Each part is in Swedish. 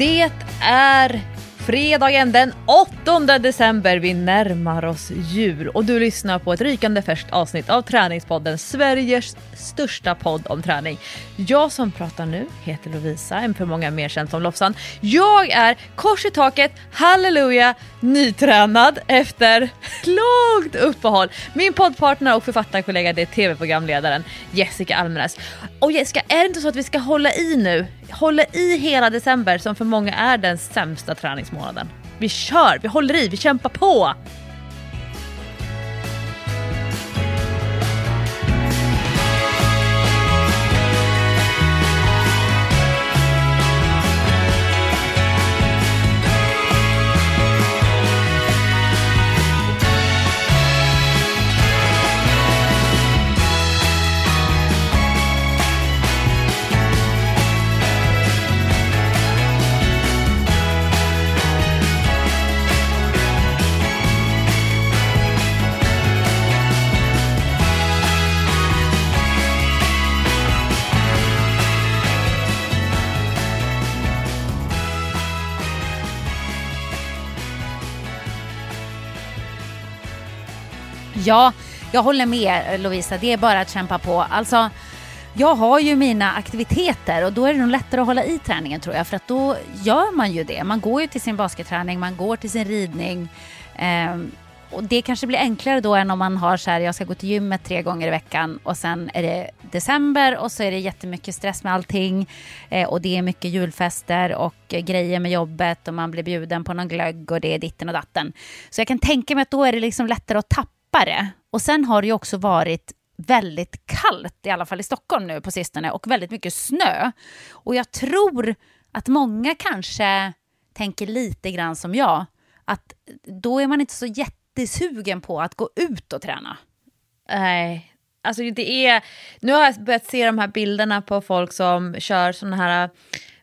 Det är fredagen den 8 december. Vi närmar oss jul och du lyssnar på ett rykande färskt avsnitt av Träningspodden, Sveriges största podd om träning. Jag som pratar nu heter Lovisa, en för många mer känd som Lofsan. Jag är kors i taket, halleluja, nytränad efter långt uppehåll. Min poddpartner och författarkollega det är tv-programledaren Jessica Almenäs. Och Jessica, är det inte så att vi ska hålla i nu? Håller i hela december som för många är den sämsta träningsmånaden. Vi kör, vi håller i, vi kämpar på! Ja, jag håller med Lovisa. Det är bara att kämpa på. Alltså, jag har ju mina aktiviteter och då är det nog lättare att hålla i träningen tror jag. För att då gör man ju det. Man går ju till sin basketträning, man går till sin ridning. Eh, och det kanske blir enklare då än om man har så här, jag ska gå till gymmet tre gånger i veckan och sen är det december och så är det jättemycket stress med allting eh, och det är mycket julfester och grejer med jobbet och man blir bjuden på någon glögg och det är ditten och datten. Så jag kan tänka mig att då är det liksom lättare att tappa djupare. Och sen har det ju också varit väldigt kallt, i alla fall i Stockholm nu på sistone, och väldigt mycket snö. Och jag tror att många kanske tänker lite grann som jag, att då är man inte så jättesugen på att gå ut och träna. Nej, alltså det är... Nu har jag börjat se de här bilderna på folk som kör sådana här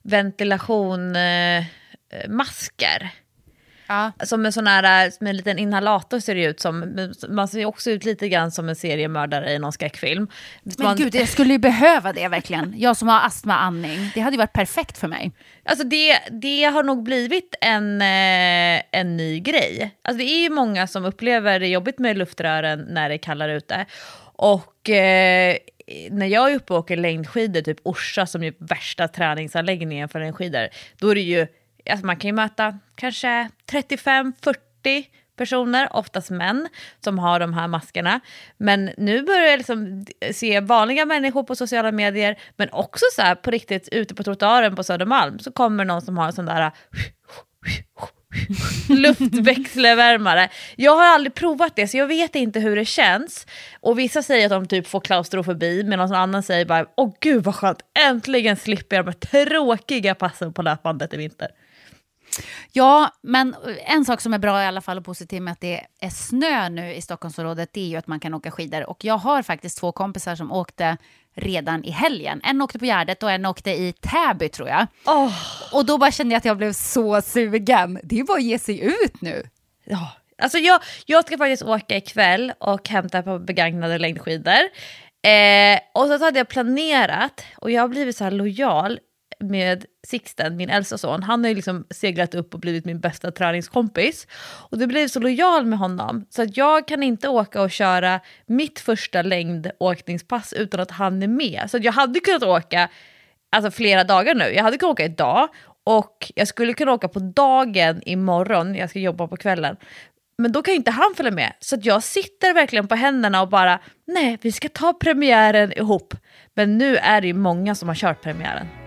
ventilationmasker. Eh, Ja. Som en sån här, med en liten inhalator ser det ut som. Man ser också ut lite grann som en seriemördare i någon skräckfilm. Men man... gud, jag skulle ju behöva det verkligen. Jag som har astma andning. Det hade ju varit perfekt för mig. Alltså det, det har nog blivit en, eh, en ny grej. Alltså det är ju många som upplever det jobbigt med luftrören när det är kallare ute. Och eh, när jag är uppe och åker längdskidor, typ Orsa som är värsta träningsanläggningen för längdskidor, då är det ju alltså man kan ju möta kanske 35-40 personer, oftast män, som har de här maskerna. Men nu börjar jag liksom se vanliga människor på sociala medier, men också så här på riktigt ute på trottoaren på Södermalm så kommer någon som har en sån där luftväxelvärmare. Jag har aldrig provat det så jag vet inte hur det känns. Och vissa säger att de typ får klaustrofobi medan någon annan säger bara åh gud vad skönt, äntligen slipper jag de här tråkiga passen på löpbandet i vinter. Ja, men en sak som är bra i alla fall och positiv med att det är snö nu i Stockholmsområdet, det är ju att man kan åka skidor. Och jag har faktiskt två kompisar som åkte redan i helgen. En åkte på Gärdet och en åkte i Täby tror jag. Oh. Och då bara kände jag att jag blev så sugen. Det är bara att ge sig ut nu. Ja, alltså jag, jag ska faktiskt åka ikväll och hämta på begagnade längdskidor. Eh, och så hade jag planerat, och jag har blivit så här lojal, med Sixten, min äldsta son, han har ju liksom seglat upp och blivit min bästa träningskompis. Och det blev så lojal med honom så att jag kan inte åka och köra mitt första längdåkningspass utan att han är med. Så jag hade kunnat åka alltså flera dagar nu. Jag hade kunnat åka idag och jag skulle kunna åka på dagen imorgon, jag ska jobba på kvällen. Men då kan inte han följa med. Så jag sitter verkligen på händerna och bara, nej, vi ska ta premiären ihop. Men nu är det ju många som har kört premiären.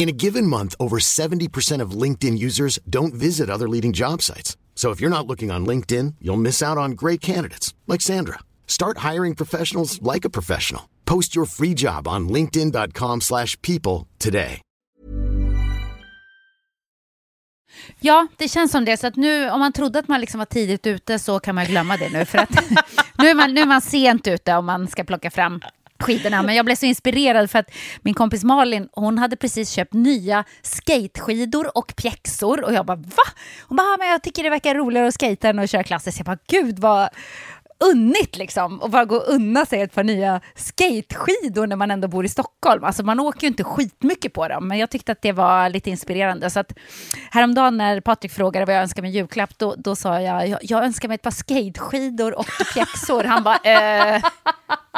In a given month, over 70% of LinkedIn users don't visit other leading job sites. So if you're not looking on LinkedIn, you'll miss out on great candidates like Sandra. Start hiring professionals like a professional. Post your free job on linkedin.com/people today. Ja, det känns som det. Så att nu, om man trodde att man liksom var tidigt ute så kan man glömma det nu. För att nu, är man, nu är man sent ute om man ska plocka fram skidorna. Men jag blev så inspirerad för att min kompis Malin, hon hade precis köpt nya skateskidor och pjäxor. Och jag bara, va? Hon bara, men jag tycker det verkar roligare att skejta än att köra klassiskt. Jag bara, gud vad unnigt liksom och bara gå och unna sig ett par nya skateskidor när man ändå bor i Stockholm. Alltså man åker ju inte skitmycket på dem, men jag tyckte att det var lite inspirerande. Så att häromdagen när Patrik frågade vad jag önskar mig julklapp, då, då sa jag, jag, jag önskar mig ett par skateskidor och pjäxor. Han bara, eh,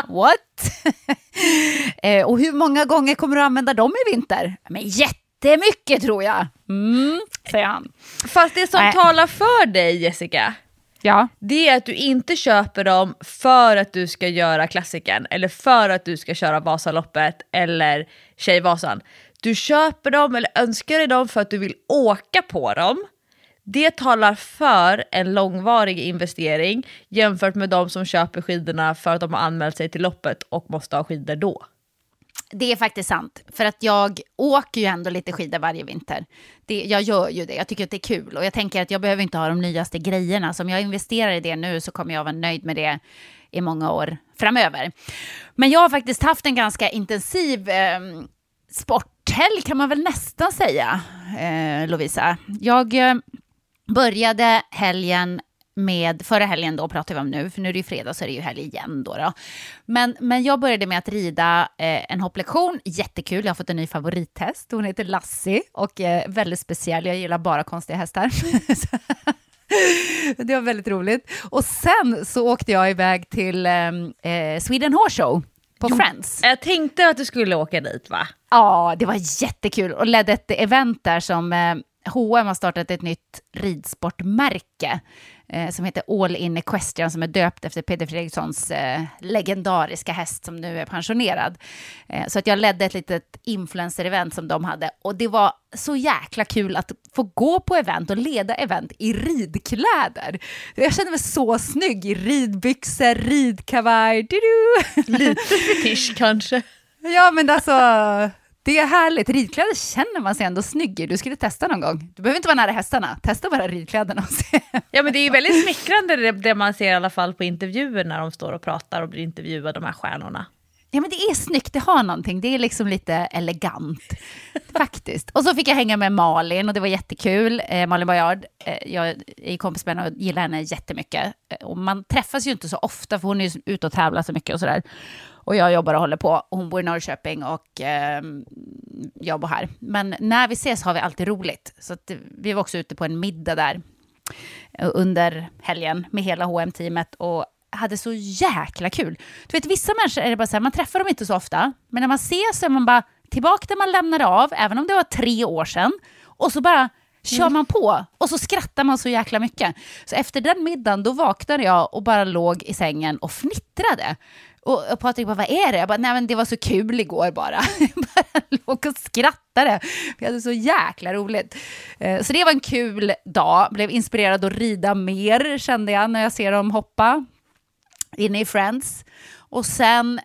what? eh, och hur många gånger kommer du använda dem i vinter? Men jättemycket tror jag. Mm, säger han. Fast det som Nej. talar för dig Jessica, Ja. det är att du inte köper dem för att du ska göra klassikern eller för att du ska köra Vasaloppet eller Tjejvasan. Du köper dem eller önskar dig dem för att du vill åka på dem. Det talar för en långvarig investering jämfört med de som köper skidorna för att de har anmält sig till loppet och måste ha skidor då. Det är faktiskt sant, för att jag åker ju ändå lite skidor varje vinter. Det, jag gör ju det, jag tycker att det är kul och jag tänker att jag behöver inte ha de nyaste grejerna. Så om jag investerar i det nu så kommer jag vara nöjd med det i många år framöver. Men jag har faktiskt haft en ganska intensiv eh, sporthelg kan man väl nästan säga, eh, Lovisa. Jag eh, började helgen med, förra helgen då pratar vi om nu, för nu är det ju fredag så är det ju helg igen då. då. Men, men jag började med att rida eh, en hopplektion, jättekul, jag har fått en ny favorithäst, hon heter Lassie och eh, väldigt speciell, jag gillar bara konstiga hästar. det var väldigt roligt. Och sen så åkte jag iväg till eh, eh, Sweden Horse Show på Friends. Jag tänkte att du skulle åka dit va? Ja, det var jättekul och ledde ett event där som eh, H&M har startat ett nytt ridsportmärke eh, som heter All In Equestrian som är döpt efter Peder Fredrikssons eh, legendariska häst som nu är pensionerad. Eh, så att jag ledde ett litet influencer-event som de hade och det var så jäkla kul att få gå på event och leda event i ridkläder. Jag kände mig så snygg i ridbyxor, ridkavaj, du-du. Lite fetisch kanske. Ja, men alltså, det är härligt. Ridkläder känner man sig ändå snygg i. Du skulle testa någon gång. Du behöver inte vara nära hästarna. Testa bara ridkläderna och se. Ja men det är ju väldigt smickrande det, det man ser i alla fall på intervjuer när de står och pratar och blir intervjuade, de här stjärnorna. Ja, men det är snyggt. Det har någonting. Det är liksom lite elegant, faktiskt. Och så fick jag hänga med Malin och det var jättekul. Eh, Malin Bajard, eh, jag är kompis med henne och gillar henne jättemycket. Eh, och man träffas ju inte så ofta för hon är ju ute och tävlar så mycket och sådär. Och jag jobbar och håller på. Hon bor i Norrköping och eh, jag bor här. Men när vi ses har vi alltid roligt. Så att, vi var också ute på en middag där eh, under helgen med hela hm teamet och hade så jäkla kul. Du vet, vissa människor är det bara så här, man träffar dem inte så ofta, men när man ses så är man bara tillbaka där man lämnade av, även om det var tre år sedan, och så bara kör man på och så skrattar man så jäkla mycket. Så efter den middagen då vaknade jag och bara låg i sängen och fnittrade. Och, och Patrik bara, vad är det? Jag bara, nej men det var så kul igår bara. Jag bara låg och skrattade. Vi hade så jäkla roligt. Eh, Så det var en kul dag. Blev inspirerad att rida mer kände jag när jag ser dem hoppa inne i Friends. Och sen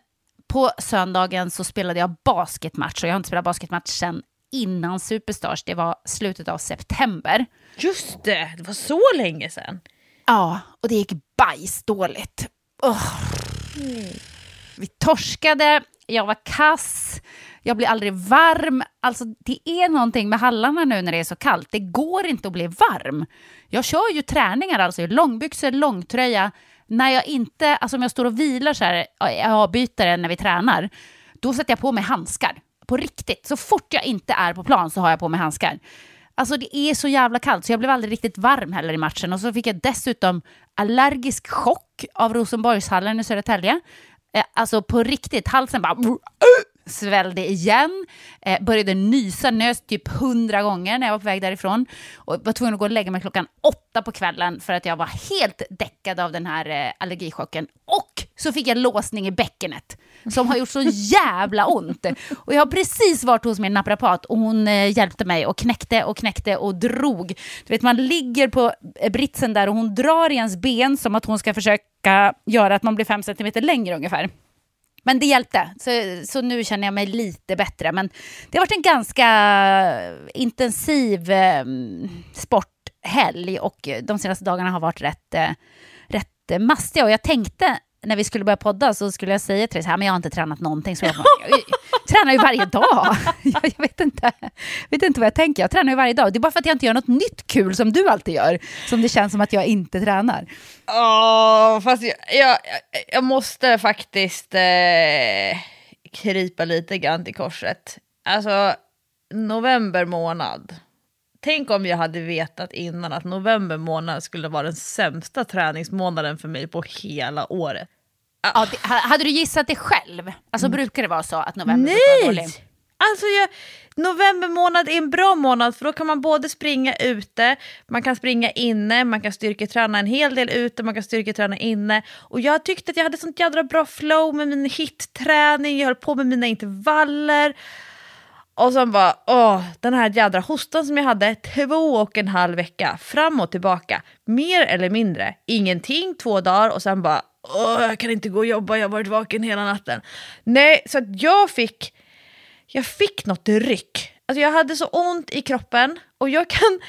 på söndagen så spelade jag basketmatch och jag har inte spelat basketmatch sen innan Superstars. Det var slutet av september. Just det, det var så länge sedan. Ja, och det gick bajsdåligt. Oh. Vi torskade, jag var kass, jag blir aldrig varm. Alltså det är någonting med hallarna nu när det är så kallt. Det går inte att bli varm. Jag kör ju träningar alltså i långbyxor, långtröja. När jag inte, alltså om jag står och vilar så här, jag avbyter när vi tränar, då sätter jag på mig handskar. På riktigt. Så fort jag inte är på plan så har jag på mig handskar. Alltså det är så jävla kallt så jag blev aldrig riktigt varm heller i matchen. Och så fick jag dessutom allergisk chock av Rosenborgshallen i Södertälje. Eh, alltså på riktigt, halsen bara svällde igen. Eh, började nysa, nös typ hundra gånger när jag var på väg därifrån. Och var tvungen att gå och lägga mig klockan åtta på kvällen för att jag var helt däckad av den här eh, allergichocken. Och så fick jag låsning i bäckenet som har gjort så jävla ont. Och jag har precis varit hos min naprapat och hon eh, hjälpte mig och knäckte och knäckte och drog. Du vet, man ligger på eh, britsen där och hon drar i ens ben som att hon ska försöka göra att man blir fem centimeter längre ungefär. Men det hjälpte, så, så nu känner jag mig lite bättre. Men det har varit en ganska eh, intensiv eh, sporthelg och eh, de senaste dagarna har varit rätt, eh, rätt mastiga. Och jag tänkte när vi skulle börja podda så skulle jag säga till dig så här, men jag har inte tränat någonting. Så jag, jag, tränar ju varje dag. Jag, jag, vet, inte, vet inte vad jag tänker. Jag tränar ju varje dag. Det är bara för att jag inte gör något nytt kul som du alltid gör, som det känns som att jag inte tränar. Ja, oh, fast jag, jag, jag måste faktiskt eh, krypa lite grann till korset. Alltså, november månad. Tänk om jag hade vetat innan att november månad skulle vara den sämsta träningsmånaden för mig på hela året. Ja, det, hade du gissat det själv? Alltså mm. brukar det vara så att november Nej! vara dålig? Alltså jag, november månad är en bra månad för då kan man både springa ute, man kan springa inne, man kan styrketräna en hel del ute, man kan styrketräna inne. Och jag tyckte att jag hade sånt jädra bra flow med min hitträning, jag höll på med mina intervaller. Och sen bara, åh, den här jädra hostan som jag hade två och en halv vecka, fram och tillbaka. Mer eller mindre, ingenting två dagar och sen bara, åh, jag kan inte gå och jobba, jag har varit vaken hela natten. Nej, så att jag fick, jag fick något ryck. Alltså jag hade så ont i kroppen och jag kan,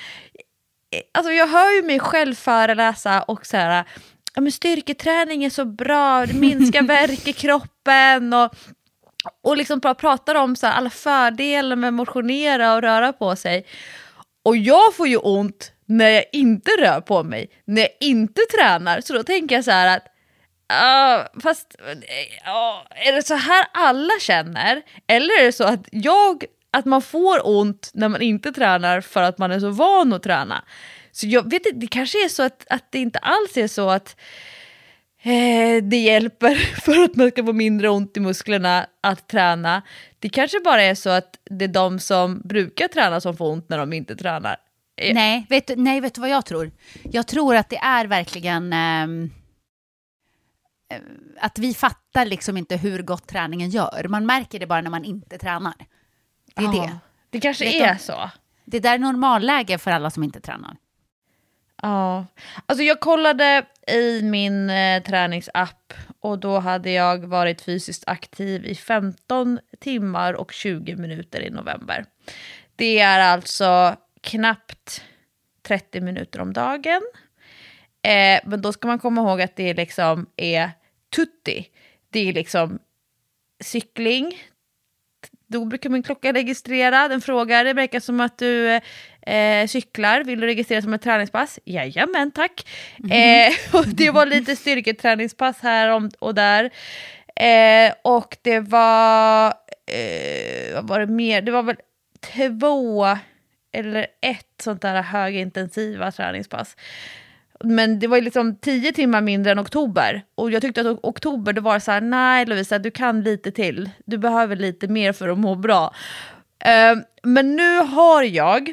alltså jag hör ju mig själv föreläsa och så här, ja men styrketräning är så bra, det minskar värk i kroppen och och liksom bara pratar om så här, alla fördelar med att motionera och röra på sig. Och jag får ju ont när jag inte rör på mig, när jag inte tränar. Så då tänker jag så här att Uh, fast uh, är det så här alla känner? Eller är det så att jag, att man får ont när man inte tränar för att man är så van att träna? Så jag vet inte, det kanske är så att, att det inte alls är så att eh, det hjälper för att man ska få mindre ont i musklerna att träna. Det kanske bara är så att det är de som brukar träna som får ont när de inte tränar. Eh. Nej, vet, nej, vet du vad jag tror? Jag tror att det är verkligen ehm, eh, att vi fattar liksom inte hur gott träningen gör. Man märker det bara när man inte tränar. Det är ja, det. Det kanske vet är du? så. Det där är normalläge för alla som inte tränar. Ja, alltså jag kollade i min eh, träningsapp och då hade jag varit fysiskt aktiv i 15 timmar och 20 minuter i november. Det är alltså knappt 30 minuter om dagen. Eh, men då ska man komma ihåg att det liksom är tutti. Det är liksom cykling, då brukar min klocka registrera. Den frågar, det verkar som att du eh, eh, cyklar. Vill du registrera som ett träningspass? Jajamän, tack. Mm. Eh, och det var lite styrketräningspass här och där. Eh, och det var, eh, vad var det mer? Det var väl två eller ett sånt där högintensiva träningspass. Men det var liksom tio timmar mindre än oktober. Och jag tyckte att oktober, det var så här, nej Lovisa, du kan lite till. Du behöver lite mer för att må bra. Uh, men nu har jag...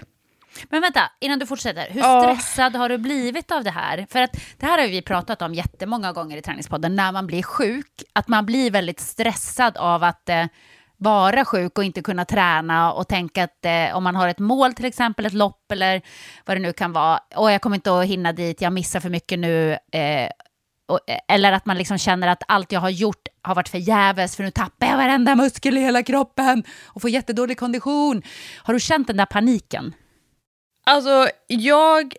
Men vänta, innan du fortsätter. Hur stressad oh. har du blivit av det här? För att det här har vi pratat om jättemånga gånger i Träningspodden, när man blir sjuk. Att man blir väldigt stressad av att eh, vara sjuk och inte kunna träna och tänka att eh, om man har ett mål, till exempel ett lopp eller vad det nu kan vara, och jag kommer inte att hinna dit, jag missar för mycket nu, eh, och, eller att man liksom känner att allt jag har gjort har varit förgäves för nu tappar jag varenda muskel i hela kroppen och får jättedålig kondition. Har du känt den där paniken? Alltså, jag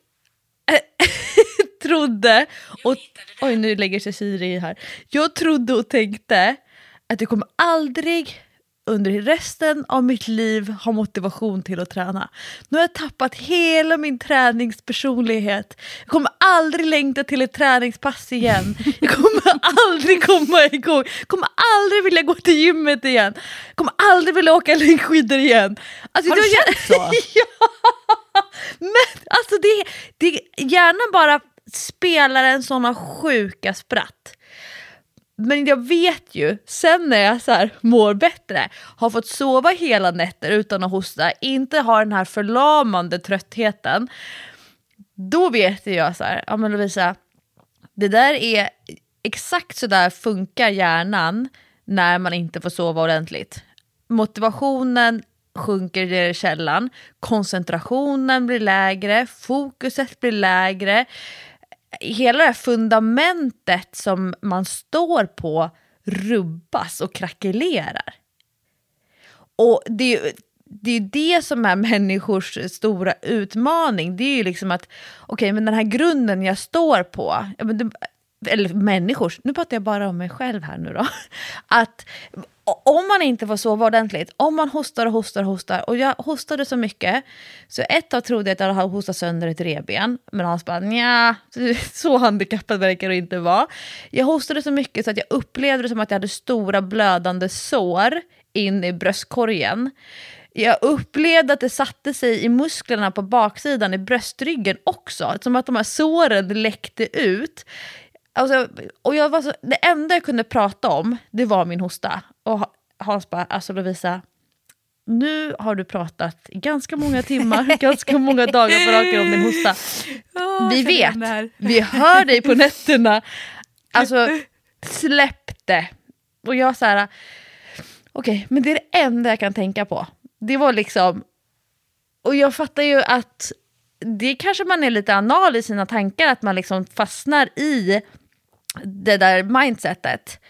trodde... Och, oj, nu lägger sig Siri här. Jag trodde och tänkte att det kommer aldrig under resten av mitt liv ha motivation till att träna. Nu har jag tappat hela min träningspersonlighet. Jag kommer aldrig längta till ett träningspass igen. Jag kommer aldrig komma igång. Jag kommer aldrig vilja gå till gymmet igen. Jag kommer aldrig vilja åka längdskidor igen. Alltså, har du känt så? ja! Men alltså det, det, hjärnan bara spelar en såna sjuka spratt. Men jag vet ju, sen när jag så här mår bättre, har fått sova hela nätter utan att hosta, inte har den här förlamande tröttheten, då vet jag så här, ja men Lovisa, det där är exakt så där funkar hjärnan när man inte får sova ordentligt. Motivationen sjunker ner i källan, koncentrationen blir lägre, fokuset blir lägre. Hela det här fundamentet som man står på rubbas och krackelerar. Och det är, det är det som är människors stora utmaning. Det är ju liksom att, okej okay, men den här grunden jag står på, eller människors, nu pratar jag bara om mig själv här nu då. Att om man inte får sova ordentligt, om man hostar och hostar och hostar, och jag hostade så mycket, så ett tag trodde jag att jag hade hostat sönder ett reben, men Hans bara nja, så handikappad verkar det inte vara. Jag hostade så mycket så att jag upplevde det som att jag hade stora blödande sår in i bröstkorgen. Jag upplevde att det satte sig i musklerna på baksidan i bröstryggen också, som att de här såren läckte ut. Alltså, och jag var så, det enda jag kunde prata om, det var min hosta. Och Hans bara, alltså Lovisa, nu har du pratat ganska många timmar, ganska många dagar på raken om din hosta. Oh, vi vet, vi hör dig på nätterna. Alltså, släpp det. Och jag så här, okej, okay, men det är det enda jag kan tänka på. Det var liksom, och jag fattar ju att det kanske man är lite anal i sina tankar, att man liksom fastnar i det där mindsetet.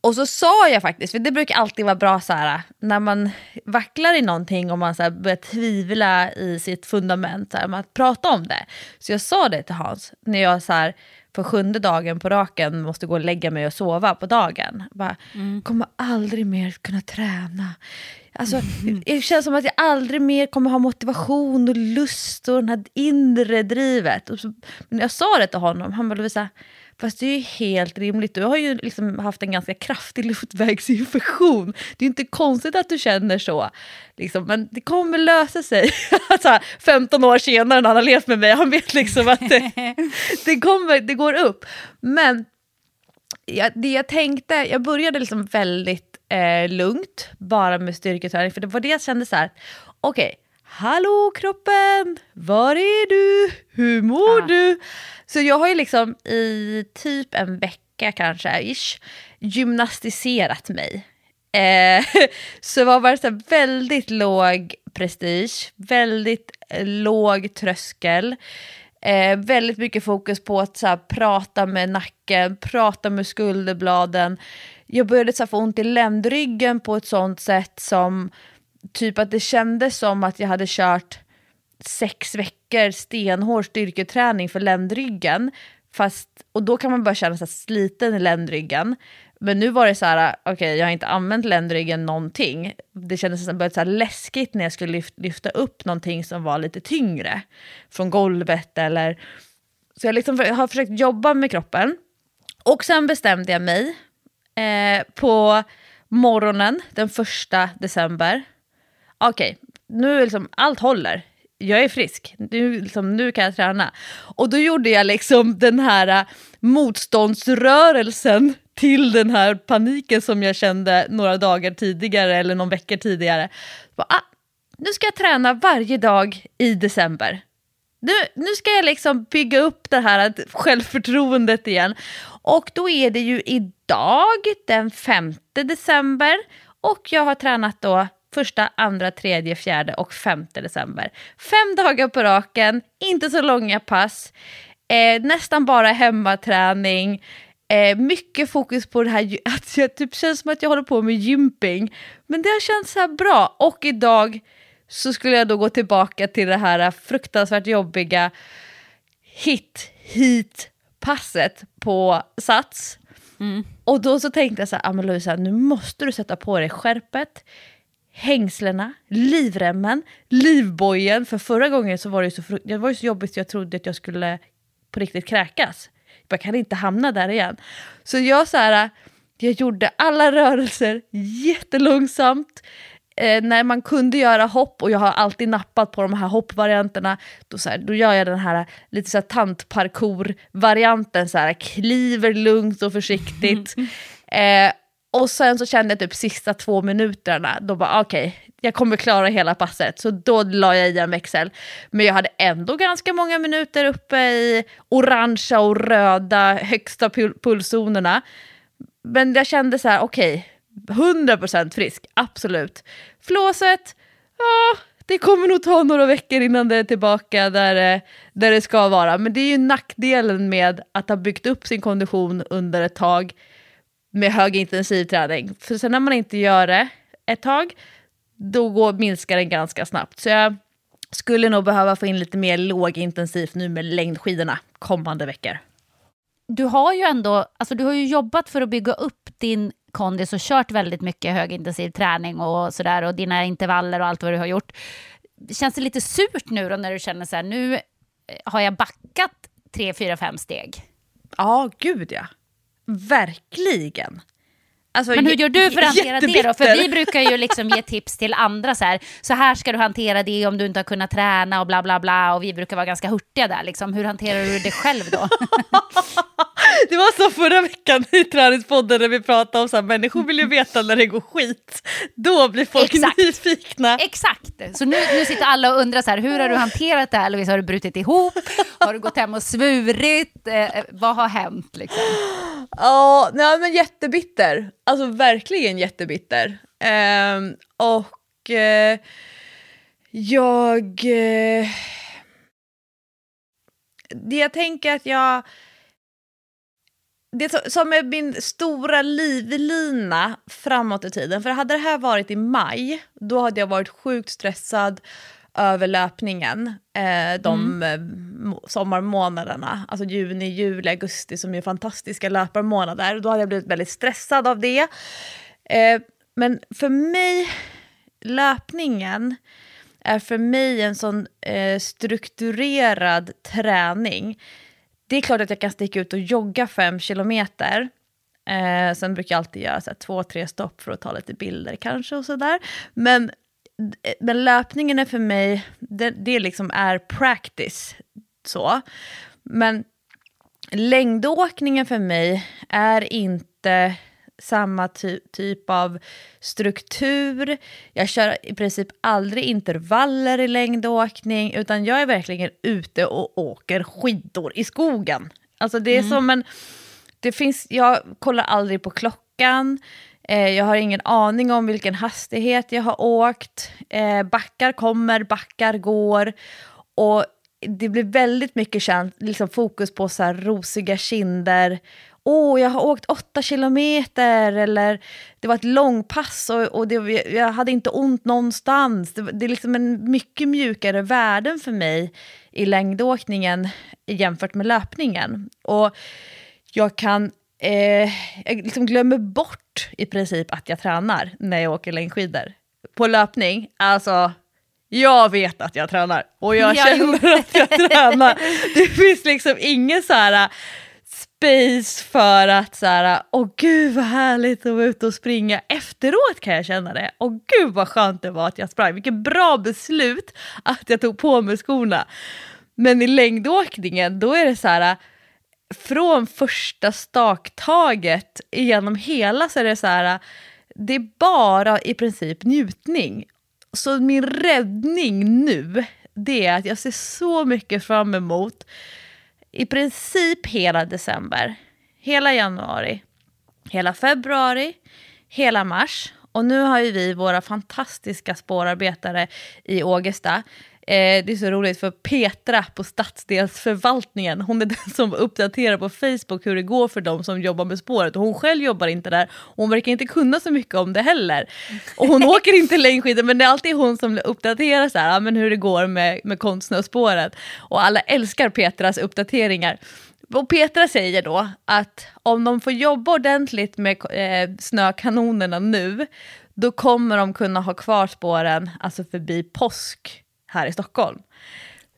Och så sa jag faktiskt, för det brukar alltid vara bra så här, när man vacklar i någonting och man så här, börjar tvivla i sitt fundament, så här, att prata om det. Så jag sa det till Hans, när jag så här, för sjunde dagen på raken måste gå och lägga mig och sova på dagen. Bara, mm. kommer aldrig mer kunna träna. Alltså, mm. Det känns som att jag aldrig mer kommer ha motivation och lust och det här inre drivet. Och så, när jag sa det till honom, han bara, Lovisa, Fast det är ju helt rimligt. Du har ju liksom haft en ganska kraftig luftvägsinfektion. Det är inte konstigt att du känner så. Liksom, men det kommer lösa sig. alltså, 15 år senare när han har levt med mig, han vet liksom att det, det, kommer, det går upp. Men jag, det jag tänkte, jag började liksom väldigt eh, lugnt, bara med styrketräning. För det var det jag kände så här, okej, okay, Hallå kroppen, var är du? Hur mår ah. du? Så jag har ju liksom i typ en vecka kanske, ish, gymnastiserat mig. Eh, så det var varit så väldigt låg prestige, väldigt eh, låg tröskel. Eh, väldigt mycket fokus på att så här, prata med nacken, prata med skulderbladen. Jag började så här, få ont i ländryggen på ett sånt sätt som typ att det kändes som att jag hade kört sex veckor stenhård styrketräning för ländryggen. Fast, och då kan man börja känna sig sliten i ländryggen. Men nu var det så här, okej okay, jag har inte använt ländryggen någonting. Det kändes som så här läskigt när jag skulle lyfta upp någonting som var lite tyngre. Från golvet eller... Så jag liksom har försökt jobba med kroppen. Och sen bestämde jag mig eh, på morgonen den första december okej, okay, nu liksom, allt håller. Jag är frisk, nu, liksom, nu kan jag träna. Och då gjorde jag liksom den här uh, motståndsrörelsen till den här paniken som jag kände några dagar tidigare eller någon vecka tidigare. Bara, ah, nu ska jag träna varje dag i december. Nu, nu ska jag liksom bygga upp det här självförtroendet igen. Och då är det ju idag den 5 december och jag har tränat då första, andra, tredje, fjärde och femte december. Fem dagar på raken, inte så långa pass, eh, nästan bara hemmaträning, eh, mycket fokus på det här att jag typ känns som att jag håller på med gymping. Men det har känts så bra. Och idag så skulle jag då gå tillbaka till det här fruktansvärt jobbiga hit, hit passet på Sats. Mm. Och då så tänkte jag så här, ah, Louisa, nu måste du sätta på dig skärpet hängslena, livremmen, livbojen. För förra gången så var det, så, det var så jobbigt att jag trodde att jag skulle på riktigt kräkas. Jag kan inte hamna där igen. Så jag, så här, jag gjorde alla rörelser jättelångsamt. Eh, när man kunde göra hopp, och jag har alltid nappat på de här hoppvarianterna, då, så här, då gör jag den här lite så här tantparkour-varianten, så här, kliver lugnt och försiktigt. eh, och sen så kände jag typ sista två minuterna, då bara okej, okay, jag kommer klara hela passet. Så då la jag i en växel. Men jag hade ändå ganska många minuter uppe i orangea och röda högsta pul pulszonerna. Men jag kände så här, okej, okay, 100% frisk, absolut. Flåset, ja, det kommer nog ta några veckor innan det är tillbaka där, eh, där det ska vara. Men det är ju nackdelen med att ha byggt upp sin kondition under ett tag med hög intensiv träning. För sen när man inte gör det ett tag, då går, minskar den ganska snabbt. Så jag skulle nog behöva få in lite mer lågintensivt nu med längdskidorna kommande veckor. Du har ju ändå, alltså du har ju jobbat för att bygga upp din kondis och kört väldigt mycket högintensiv träning och sådär och dina intervaller och allt vad du har gjort. Känns det lite surt nu då när du känner så här, nu har jag backat tre, fyra, fem steg? Ja, gud ja. Verkligen. Alltså, Men hur gör du för att hantera det då? För vi brukar ju liksom ge tips till andra så här, så här ska du hantera det om du inte har kunnat träna och bla bla bla och vi brukar vara ganska hurtiga där liksom. Hur hanterar du det själv då? det var så förra veckan i träningspodden när vi pratade om så här, människor vill ju veta när det går skit. Då blir folk Exakt. nyfikna. Exakt, så nu, nu sitter alla och undrar så här, hur har du hanterat det här Lovisa? Har du brutit ihop? Har du gått hem och svurit? Eh, vad har hänt liksom? Ja, nej, men jättebitter. Alltså verkligen jättebitter. Eh, och eh, jag... Eh, det jag tänker att jag... Det som är min stora livlina framåt i tiden, för hade det här varit i maj, då hade jag varit sjukt stressad över löpningen eh, de mm. Eh, sommarmånaderna, alltså juni, juli, augusti som är fantastiska löparmånader. Då hade jag blivit väldigt stressad av det. Eh, men för mig, löpningen är för mig en sån eh, strukturerad träning. Det är klart att jag kan sticka ut och jogga fem kilometer. Eh, sen brukar jag alltid göra så här, två, tre stopp för att ta lite bilder kanske och sådär. Men eh, men löpningen är för mig, det, det liksom är practice. så. Men längdåkningen för mig är inte samma ty typ av struktur. Jag kör i princip aldrig intervaller i längdåkning, utan jag är verkligen ute och åker skidor i skogen. Alltså det är mm. som en... Det finns, jag kollar aldrig på klockan. Eh, jag har ingen aning om vilken hastighet jag har åkt. Eh, backar kommer, backar går. Och det blir väldigt mycket känt, liksom fokus på så rosiga kinder. Åh, oh, jag har åkt åtta kilometer, eller det var ett långpass och, och det, jag hade inte ont någonstans. Det, det är liksom en mycket mjukare värden för mig i längdåkningen jämfört med löpningen. Och jag kan eh, jag liksom glömmer bort i princip att jag tränar när jag åker längdskidor. På löpning, alltså jag vet att jag tränar och jag, jag känner att jag tränar. Det finns liksom ingen så här space för att så här, åh gud vad härligt att vara ute och springa. Efteråt kan jag känna det. Åh gud vad skönt det var att jag sprang. Vilket bra beslut att jag tog på mig skorna. Men i längdåkningen, då är det så här, från första staktaget genom hela så är det så här, det är bara i princip njutning. Så min räddning nu, det är att jag ser så mycket fram emot i princip hela december, hela januari, hela februari, hela mars. Och nu har ju vi våra fantastiska spårarbetare i Ågesta Eh, det är så roligt för Petra på stadsdelsförvaltningen, hon är den som uppdaterar på Facebook hur det går för dem som jobbar med spåret. Och hon själv jobbar inte där och hon verkar inte kunna så mycket om det heller. Och hon åker inte längdskidor men det är alltid hon som uppdaterar så här, men hur det går med, med konstnärsspåret. Och alla älskar Petras uppdateringar. Och Petra säger då att om de får jobba ordentligt med eh, snökanonerna nu, då kommer de kunna ha kvar spåren alltså förbi påsk här i Stockholm.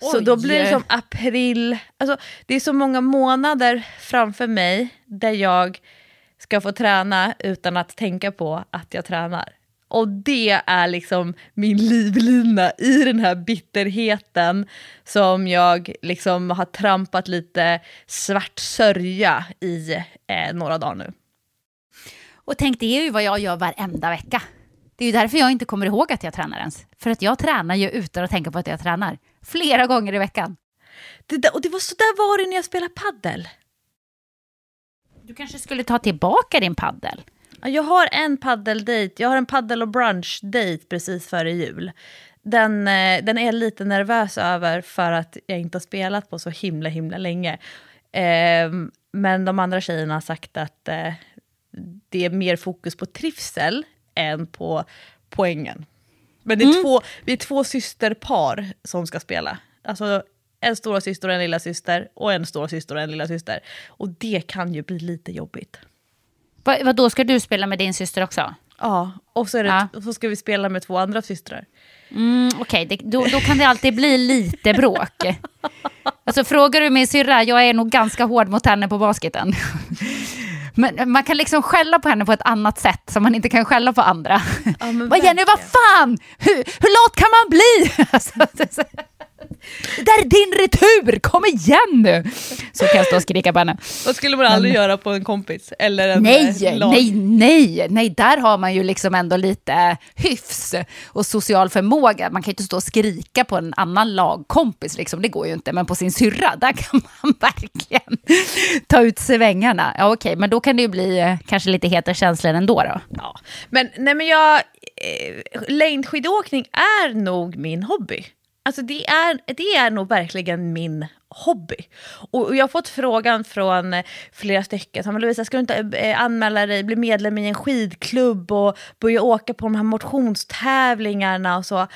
Oj. Så då blir det som april, alltså det är så många månader framför mig där jag ska få träna utan att tänka på att jag tränar. Och det är liksom min livlina i den här bitterheten som jag liksom har trampat lite svart sörja i eh, några dagar nu. Och tänk, det är ju vad jag gör varenda vecka. Det är ju därför jag inte kommer ihåg att jag tränar ens. För att jag tränar ju utan att tänka på att jag tränar. Flera gånger i veckan. Det där, och det var så där var det när jag spelade paddel. Du kanske skulle ta tillbaka din paddel? Ja, Jag har en paddeldejt, jag har en paddel och brunch-dejt precis före jul. Den, eh, den är jag lite nervös över för att jag inte har spelat på så himla himla länge. Ehm, men de andra tjejerna har sagt att eh, det är mer fokus på trivsel än på poängen. Men det är två, vi är två systerpar som ska spela. Alltså en stora syster och en lilla syster och en stora syster och en lilla syster. Och det kan ju bli lite jobbigt. Vad, vad då ska du spela med din syster också? Ja, och så, det, Ja. så ska vi spela med två andra systrar. Mm, Okej, det- då, då kan det alltid bli lite bråk. Alltså frågar du min syrra, jag är nog ganska hård mot henne på basketen. Men man kan liksom skälla på henne på ett annat sätt som man inte kan skälla på andra. Ja, men vad Jenny, vad fan! Hur, hur lat kan man bli? Det, där är din retur, kom igen nu! Så kan jag stå och skrika på henne. Vad skulle man aldrig göra på en kompis? Eller en Nej, eh, lag? nej, nej, nej, där har man ju liksom ändå lite hyfs och social förmåga. Man kan ju inte stå och skrika på en annan lagkompis, liksom. det går ju inte. Men på sin syrra, där kan man verkligen ta ut svängarna. Ja, okej, men då kan det ju bli eh, kanske lite heta känslor ändå då. Ja. Men, nej, men jag, eh, längdskidåkning är nog min hobby. Alltså det är, det är nog verkligen min hobby. Och, jag har fått frågan från eh, flera stycken, som Lovisa, ska du inte eh, anmäla dig, bli medlem i en skidklubb och börja åka på de här motionstävlingarna och så.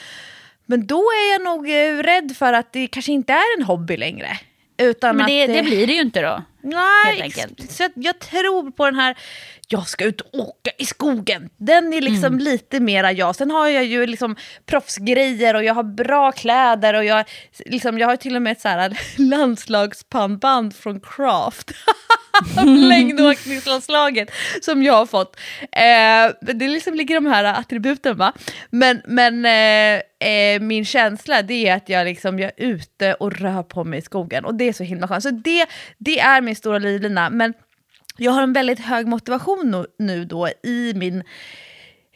Men då är jag nog eh, rädd för att det kanske inte är en hobby längre. Utan Men det, att, det blir det ju inte då. Nej, så jag, jag tror på den här, jag ska ut och åka i skogen. Den är liksom Mm. lite mera jag. Sen har jag ju liksom proffsgrejer och jag har bra kläder och jag, liksom, jag har till och med ett så här landslagspannband från Craft. Längdåkningslandslaget som jag har fått. Eh, det liksom ligger de här attributen va. Men, men eh, eh, min känsla det är att jag, liksom, jag är ute och rör på mig i skogen och det är så himla skönt. Så det, det är min stora livlina. Men jag har en väldigt hög motivation nu, nu då i min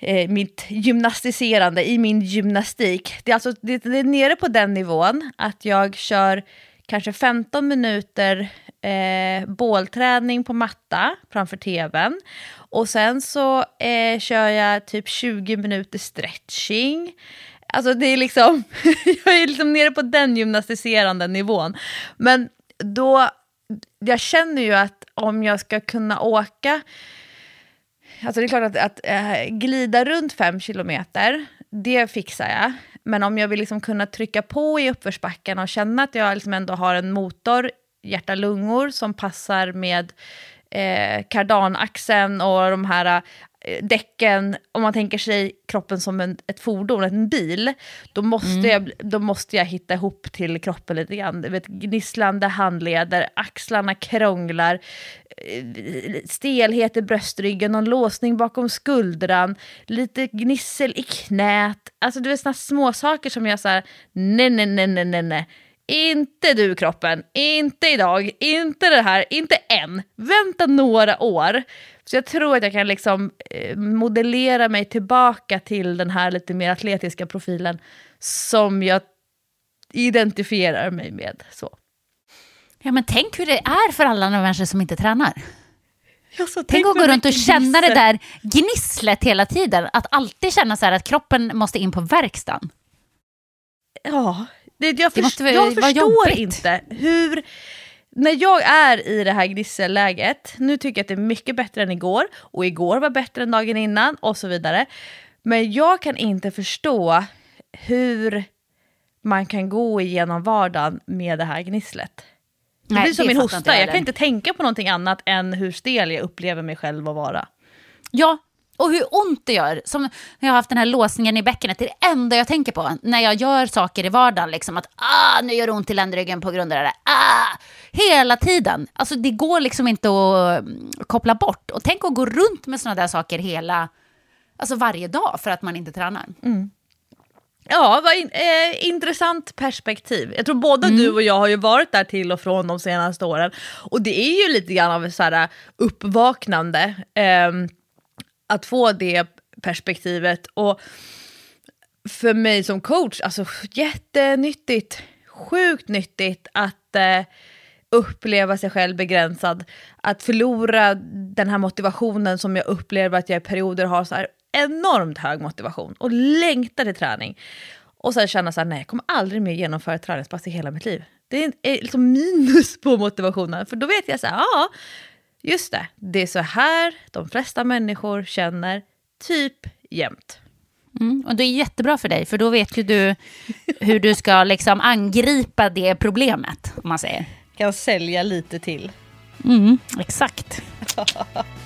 eh, mitt gymnastiserande, i min gymnastik. Det är, alltså, det, det är nere på den nivån att jag kör kanske 15 minuter eh, bålträning på matta framför tvn. Och sen så eh, kör jag typ 20 minuter stretching. Alltså det är liksom, jag är liksom nere på den gymnastiserande nivån. Men då, jag känner ju att om jag ska kunna åka Alltså det är klart att, att äh, glida runt fem kilometer, det fixar jag. Men om jag vill liksom kunna trycka på i uppförsbacken och känna att jag liksom ändå har en motor, hjärta-lungor, som passar med eh, kardanaxeln och de här däcken, om man tänker sig kroppen som en, ett fordon, en bil, då måste, jag, då måste jag hitta ihop till kroppen lite grann. Vet, gnisslande handleder, axlarna krånglar, eh, stelhet i bröstryggen, någon låsning bakom skuldran, lite gnissel i knät. Alltså du vet sådana små saker som jag så nej, nej, nej, nej, nej, nej. Inte du kroppen, inte idag, inte det här, inte än. Vänta några år. Så jag tror att jag kan liksom eh, modellera mig tillbaka till den här lite mer atletiska profilen som jag identifierar mig med. Så. Ja, men tänk hur det är för alla människor som inte tränar. Ja, så Tänk att gå runt och känna det där gnisslet hela tiden. Att alltid känna så här att kroppen måste in på verkstaden. Ja, det, jag, Det först, jag förstår jobbigt. inte hur... När jag är i det här gnisselläget, nu tycker jag att det är mycket bättre än igår, och igår var bättre än dagen innan, och så vidare. Men jag kan inte förstå hur man kan gå igenom vardagen med det här gnisslet. Det Nej, blir som det min hosta, jag jag kan inte tänka på någonting annat än hur stel jag upplever mig själv att vara. Ja, och hur ont det gör. Som när jag har haft den här låsningen i bäckenet. Det är det enda jag tänker på när jag gör saker i vardagen. Liksom att ah, nu gör det ont i ländryggen på grund av det där. Ah! Hela tiden. Alltså det går liksom inte att mm, koppla bort. Och tänk att gå runt med sådana där saker hela, alltså varje dag för att man inte tränar. Ja, vad in, eh, intressant perspektiv. Jag tror både Mm. du och jag har ju varit där till och från de senaste åren. Och det är ju lite grann av ett så här uppvaknande. ehm, att få det perspektivet. Och för mig som coach, alltså jättenyttigt, sjukt nyttigt att eh, uppleva sig själv begränsad. Att förlora den här motivationen som jag upplever att jag i perioder har så här enormt hög motivation och längtar till träning. Och sen känna så här, nej jag kommer aldrig mer genomföra ett träningspass i hela mitt liv. Det är liksom minus på motivationen, för då vet jag så här, ja, just det, det är så här de flesta människor känner typ jämt. Mm, och det är jättebra för dig, för då vet ju du hur du ska liksom angripa det problemet, om man säger. Kan sälja lite till. Mm, exakt.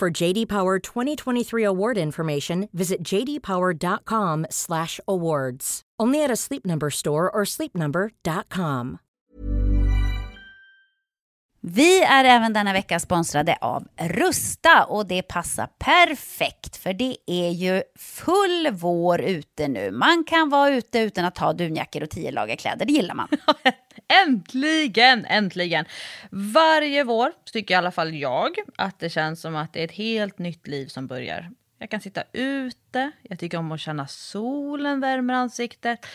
For JD Power 2023 award information, visit jdpower.com/awards. Only at a Sleep Number store or sleepnumber.com. Vi är även denna vecka sponsrade av Rusta och det passar perfekt för det är ju full vår ute nu. Man kan vara ute utan att ha dunjackor och tio lager kläder, det gillar man. äntligen, äntligen! Varje vår tycker i alla fall jag att det känns som att det är ett helt nytt liv som börjar. Jag kan sitta ute, jag tycker om att känna solen värmer ansiktet.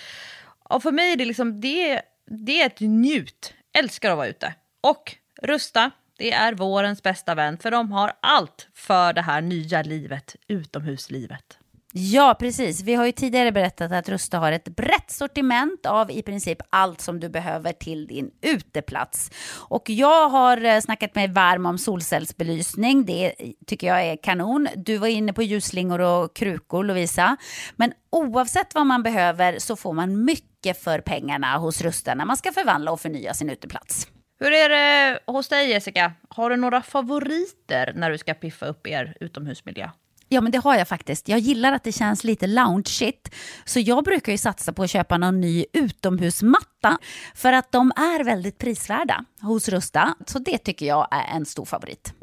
Och för mig är det liksom, det, det är ett njut. Älskar att vara ute. Och Rusta, det är vårens bästa vän för de har allt för det här nya livet, utomhuslivet. Ja, precis. Vi har ju tidigare berättat att Rusta har ett brett sortiment av i princip allt som du behöver till din uteplats. Och jag har eh, snackat mig varm om solcellsbelysning. Det tycker jag är kanon. Du var inne på ljusslingor och krukor, Lovisa. Men oavsett vad man behöver så får man mycket för pengarna hos Rusta när man ska förvandla och förnya sin uteplats. Hur är det hos dig Jessica? Har du några favoriter när du ska piffa upp er utomhusmiljö? Ja, men det har jag faktiskt. Jag gillar att det känns lite loungeigt. Så jag brukar ju satsa på att köpa någon ny utomhusmatta. För att de är väldigt prisvärda hos Rusta. Så det tycker jag är en stor favorit.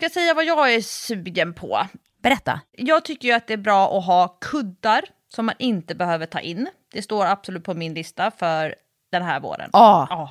Jag ska säga vad jag är sugen på. Berätta. Jag tycker ju att det är bra att ha kuddar som man inte behöver ta in. Det står absolut på min lista för den här våren. Ja. ja.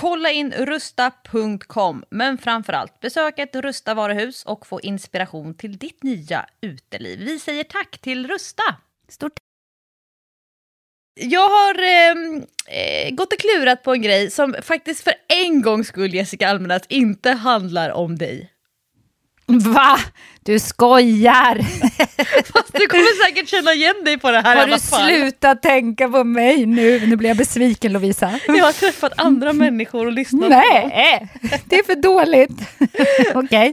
Kolla in rusta.com, men framförallt besök ett Rusta varuhus och få inspiration till ditt nya uteliv. Vi säger tack till Rusta! Stort Jag har ehm, eh, gått och klurat på en grej som faktiskt för en gångs skull, Jessica Almenäs, inte handlar om dig. Va? Du skojar! Fast du kommer säkert känna igen dig på det här i Har du slutat tänka på mig nu? Nu blir jag besviken Lovisa. Jag har träffat andra människor och lyssnat på. Nej, det är för dåligt. Okej,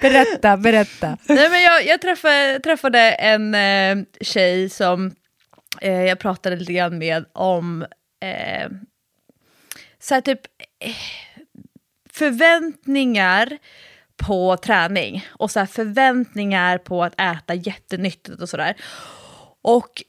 berätta, berätta. Nej, men jag, jag träffade, träffade en eh, tjej som eh, jag pratade lite grann med om eh, så här typ eh, förväntningar på träning och så här förväntningar på att äta jättenyttigt och sådär. Och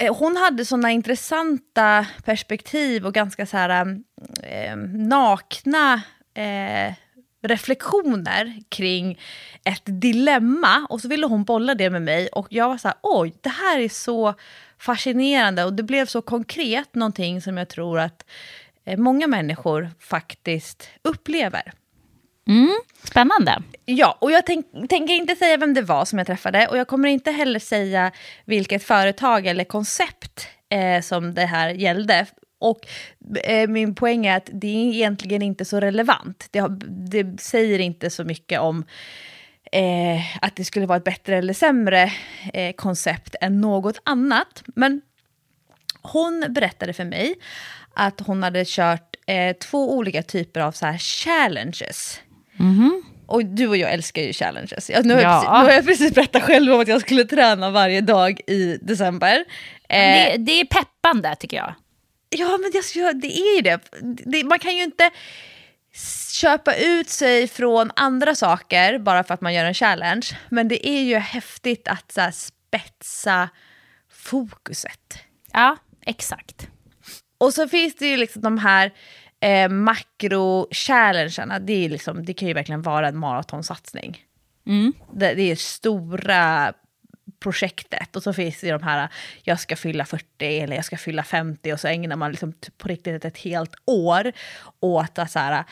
eh, hon hade sådana intressanta perspektiv och ganska så här eh, nakna eh, reflektioner kring ett dilemma och så ville hon bolla det med mig och jag var så här, oj, det här är så fascinerande och det blev så konkret någonting som jag tror att eh, många människor faktiskt upplever. Mm, spännande. Ja, och jag tänk, tänker inte säga vem det var som jag träffade och jag kommer inte heller säga vilket företag eller koncept eh, som det här gällde. Och eh, min poäng är att det är egentligen inte så relevant. Det, har, det säger inte så mycket om eh, att det skulle vara ett bättre eller sämre eh, koncept än något annat. Men hon berättade för mig att hon hade kört eh, två olika typer av så här challenges. Och du och jag älskar ju challenges. Ja, nu, har jag Ja. precis, nu har jag precis berättat själv om att jag skulle träna varje dag i december. Eh, Det, det är peppande tycker jag. Ja, men det, alltså, det är ju det. det. Man kan ju inte köpa ut sig från andra saker bara för att man gör en challenge. Men det är ju häftigt att så här, spetsa fokuset. Ja, exakt. Och så finns det ju liksom de här eh, makro-challengerna. Det, är liksom, det kan ju verkligen vara en maratonsatsning. Det, det är stora projektet och så finns det de här jag ska fylla 40 eller jag ska fylla 50 och så ägnar man liksom på riktigt ett helt år åt att så här,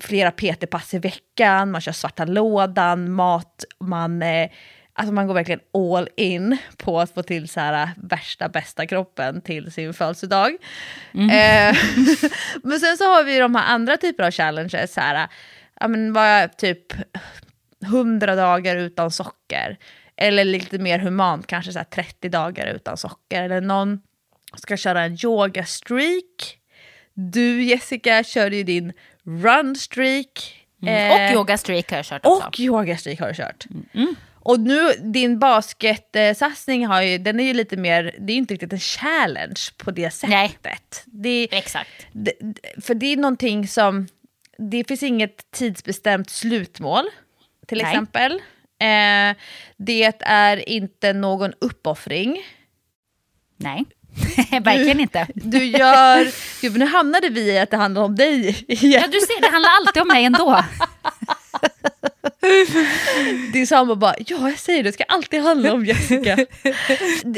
flera PT-pass i veckan, man kör svarta lådan, mat, man, eh, alltså man går verkligen all in på att få till så här, värsta bästa kroppen till sin födelsedag. Eh, men sen så har vi de här andra typer av challenges, så här, ja men bara typ 100 dagar utan socker. Eller lite mer humant, kanske så här 30 dagar utan socker. Eller någon ska köra en yoga streak. Du Jessica körde ju din run streak. Mm. Eh, Och yoga streak har jag kört också. och yoga streak har du kört. Och nu, din basketsatsning har ju, den är ju lite mer, det är ju inte riktigt en challenge på det sättet. Nej. Det, Exakt. det, för det är någonting som, det finns inget tidsbestämt slutmål, till Nej. exempel. Eh, det är inte någon uppoffring. Nej, verkligen inte. Du gör, gud, nu hamnade vi i att det handlar om dig igen. Ja, du ser, det handlar alltid om mig ändå. Din sambo bara, ja jag säger det, det ska alltid handla om Jessica.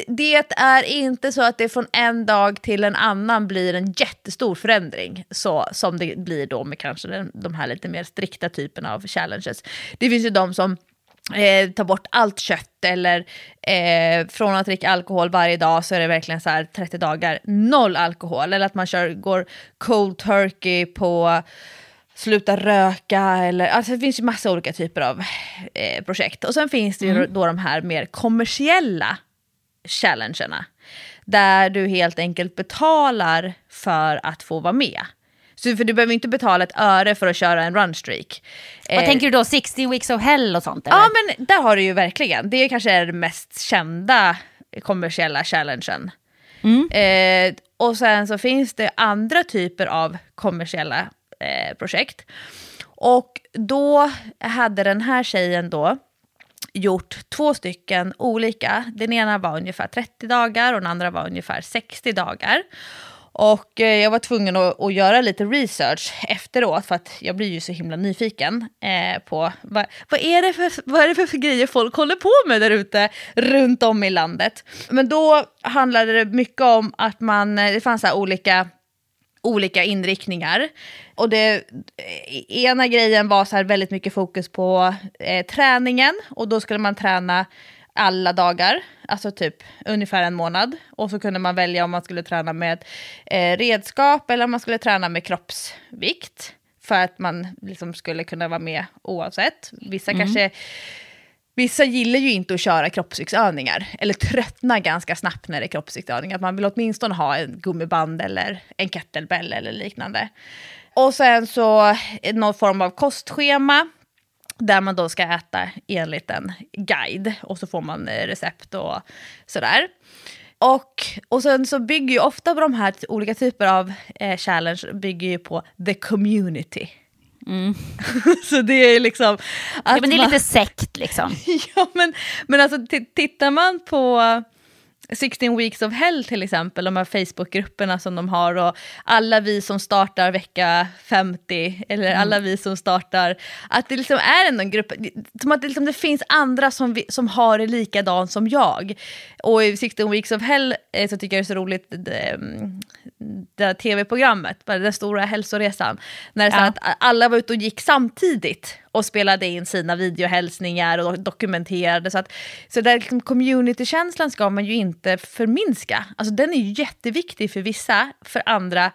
Det- är inte så att det från en dag till en annan blir en jättestor förändring, så, som det blir då med kanske den, de här lite mer strikta typerna av challenges. Det finns ju de som eh, tar bort allt kött eller eh, från att dricka alkohol varje dag så är det verkligen så här 30 dagar noll alkohol. Eller att man kör, går cold turkey på sluta röka eller alltså det finns ju massa olika typer av eh, projekt. Och sen finns det ju då de här mer kommersiella challengerna. Där du helt enkelt betalar för att få vara med. Så, för du behöver inte betala ett öre för att köra en runstreak. Vad tänker du då? 60 weeks of hell och sånt? Eller? Ja men där har du ju verkligen, det kanske är den mest kända kommersiella challengen. Eh, och sen så finns det andra typer av kommersiella eh, projekt. Och då hade den här tjejen då gjort två stycken olika. Den ena var ungefär 30 dagar och den andra var ungefär 60 dagar. Och eh, jag var tvungen att, att, göra lite research efteråt för att jag blir ju så himla nyfiken eh, på vad, vad, är det för, vad är det för grejer folk håller på med där ute runt om i landet. Men då handlade det mycket om att man, eh, det fanns så olika olika inriktningar. Och det, eh, ena grejen var så här väldigt mycket fokus på eh, träningen och då skulle man träna alla dagar, alltså typ ungefär en månad. Och så kunde man välja om man skulle träna med eh, redskap eller om man skulle träna med kroppsvikt. För att man liksom skulle kunna vara med oavsett. Vissa mm. kanske Vissa gillar ju inte att köra kroppsviktsövningar, eller tröttnar ganska snabbt när det är kroppsviktsövningar. Man vill åtminstone ha en gummiband eller en kettlebell eller liknande. Och sen så eh, någon form av kostschema där man då ska äta enligt en guide och så får man eh, recept och sådär. Och, och sen så bygger ju ofta på de här olika typer av eh, challenge bygger ju på the community. Mm. så det är liksom... ja, men det är man, lite sekt liksom. ja, men, men alltså tittar man på 16 Weeks of Hell till exempel, de här Facebookgrupperna som de har och alla vi som startar vecka 50 eller mm. alla vi som startar, att det liksom är ändå en grupp, som att det, liksom, det finns andra som, vi, som har det likadant som jag. Och i 16 Weeks of Hell eh, så tycker jag det är så roligt, det, mm, det tv-programmet, den stora hälsoresan, när det ja. att alla var ute och gick samtidigt och spelade in sina videohälsningar och dokumenterade. Så, att, så där liksom communitykänslan ska man ju inte förminska. Alltså den är ju jätteviktig för vissa, för andra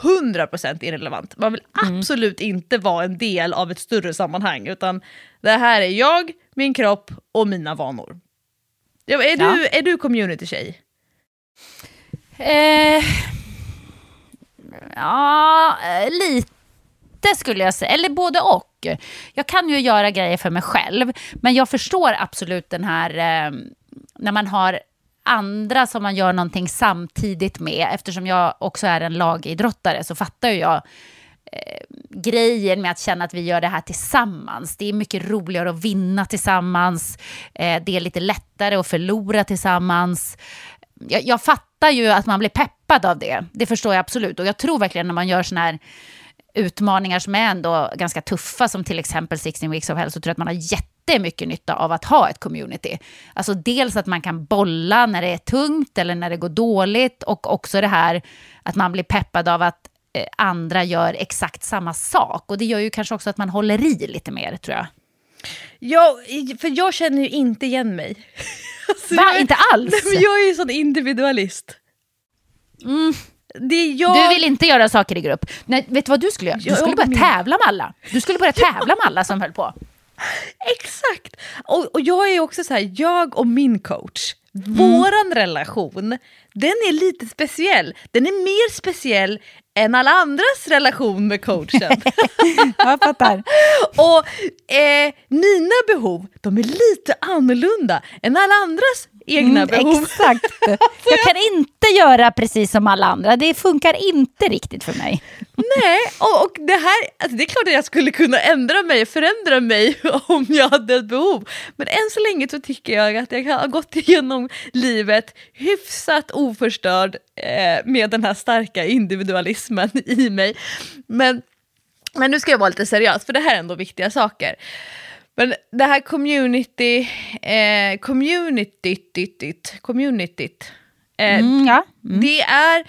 100% irrelevant. Man vill mm. absolut inte vara en del av ett större sammanhang, utan det här är jag, min kropp och mina vanor. Är, ja. du, är du community-tjej? Eh, ja, eh, lite skulle jag säga. Eller både och. Eh, jag kan ju göra grejer för mig själv, men jag förstår absolut den här eh, när man har andra som man gör någonting samtidigt med. Eftersom jag också är en lagidrottare så fattar ju jag eh, grejen med att känna att vi gör det här tillsammans. Det är mycket roligare att vinna tillsammans. Eh, det är lite lättare att förlora tillsammans. Jag, jag fattar ju att man blir peppad av det. Det förstår jag absolut. Och jag tror verkligen när man gör sådana här utmaningar som är ändå ganska tuffa, som till exempel 16 weeks of hell, så tror jag att man har jättemycket nytta av att ha ett community. Alltså dels att man kan bolla när det är tungt eller när det går dåligt och också det här att man blir peppad av att eh, andra gör exakt samma sak. Och det gör ju kanske också att man håller i lite mer, tror jag. Ja, för jag känner ju inte igen mig. alltså, Va? Är, inte alls? Nej, men jag är ju sån individualist. Mm. Jag... Du vill inte göra saker i grupp. Nej, vet du vad du skulle göra? Du skulle börja min... tävla med alla. Du skulle börja tävla med alla som höll på. Exakt! Och, och jag är också så här, jag och min coach, mm. våran relation, den är lite speciell. Den är mer speciell än alla andras relation med coachen. jag fattar. och eh, mina behov, de är lite annorlunda än alla andras egna mm, behov. Exakt. jag kan inte göra precis som alla andra. Det funkar inte riktigt för mig. Nej, och, och det här, alltså det är klart att jag skulle kunna ändra mig, förändra mig om jag hade ett behov. Men än så länge så tycker jag att jag har gått igenom livet hyfsat oförstörd eh, med den här starka individualismen i mig. Men, men nu ska jag vara lite seriös, för det här är ändå viktiga saker. Men det här community, eh, communityt, communityt, eh, mm, ja. mm. det är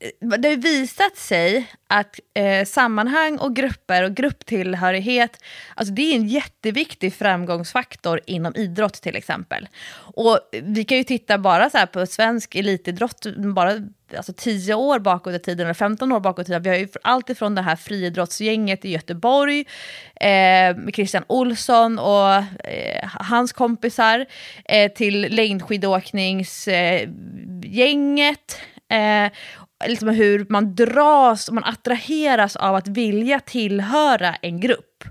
Eh, det har visat sig att eh, sammanhang och grupper och grupptillhörighet, alltså det är en jätteviktig framgångsfaktor inom idrott till exempel. Och vi kan ju titta bara så på svensk elitidrott, bara alltså 10 år bakåt i tiden, eller 15 år bakåt i tiden. Vi har ju allt ifrån det här friidrottsgänget i Göteborg, eh, med Christian Olsson och eh, hans kompisar, eh, till längdskidåkningsgänget, eh, liksom hur man dras och man attraheras av att vilja tillhöra en grupp.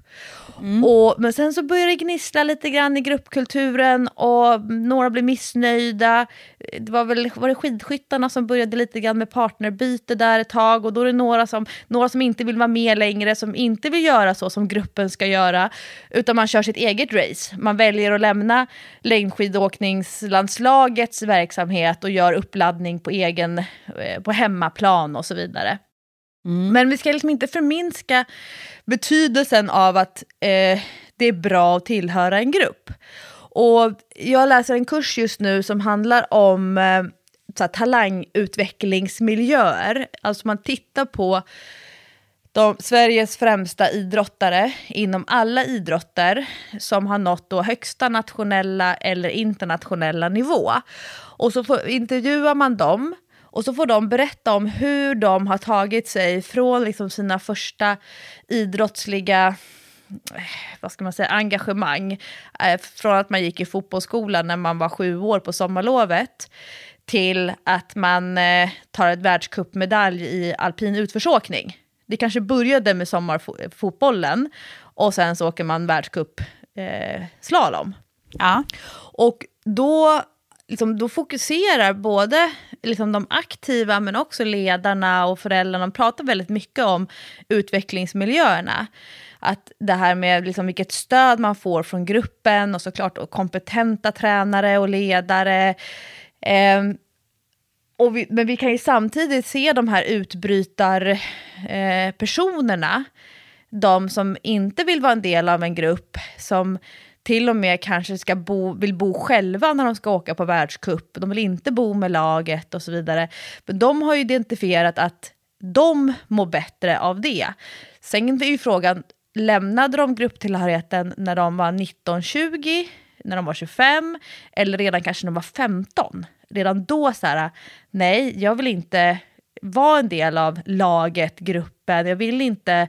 Mm. Och, men sen så började det gnissla lite grann i gruppkulturen och några blev missnöjda. Det var väl var det skidskyttarna som började lite grann med partnerbyte där ett tag och då är det några som, några som inte vill vara med längre, som inte vill göra så som gruppen ska göra, utan man kör sitt eget race. Man väljer att lämna längdskidåkningslandslagets verksamhet och gör uppladdning på egen, eh, på hemmaplan och så vidare. Mm. Men vi ska liksom inte förminska betydelsen av att eh, det är bra att tillhöra en grupp. Och jag läser en kurs just nu som handlar om eh, så här, talangutvecklingsmiljöer. Alltså man tittar på de, Sveriges främsta idrottare inom alla idrotter som har nått då högsta nationella eller internationella nivå. Och så får, intervjuar man dem och så får de berätta om hur de har tagit sig från liksom sina första idrottsliga eh, vad ska man säga, engagemang. Eh, från att man gick i fotbollsskolan när man var sju år på sommarlovet till att man eh, tar ett världscupmedalj i alpin utförsåkning. Det kanske började med sommarfotbollen och sen så åker man världscup eh, slalom. Ja. Och då, liksom, då fokuserar både liksom, de aktiva men också ledarna och föräldrarna, de pratar väldigt mycket om utvecklingsmiljöerna. Att det här med liksom, vilket stöd man får från gruppen och såklart och kompetenta tränare och ledare. Eh, och vi, men vi kan ju samtidigt se de här utbrytarpersonerna, eh, de som inte vill vara en del av en grupp, som till och med kanske ska bo, vill bo själva när de ska åka på världscup. De vill inte bo med laget och så vidare. Men de har ju identifierat att de mår bättre av det. Sen är ju frågan, lämnade de grupptillhörigheten när de var 19-20, när de var 25 eller redan kanske när de var 15? Redan då så här, nej, jag vill inte vara en del av laget, gruppen, jag vill inte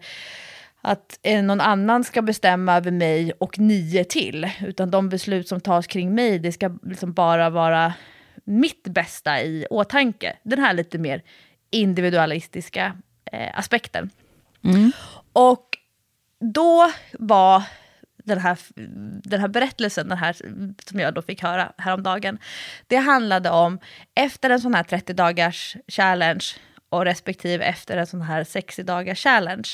att eh, någon annan ska bestämma över mig och nio till. Utan de beslut som tas kring mig, det ska liksom bara vara mitt bästa i åtanke. Den här lite mer individualistiska eh, aspekten. Och då var den här, den här berättelsen, den här, som jag då fick höra häromdagen, det handlade om efter en sån här 30 dagars challenge och respektive efter en sån här 60 dagars challenge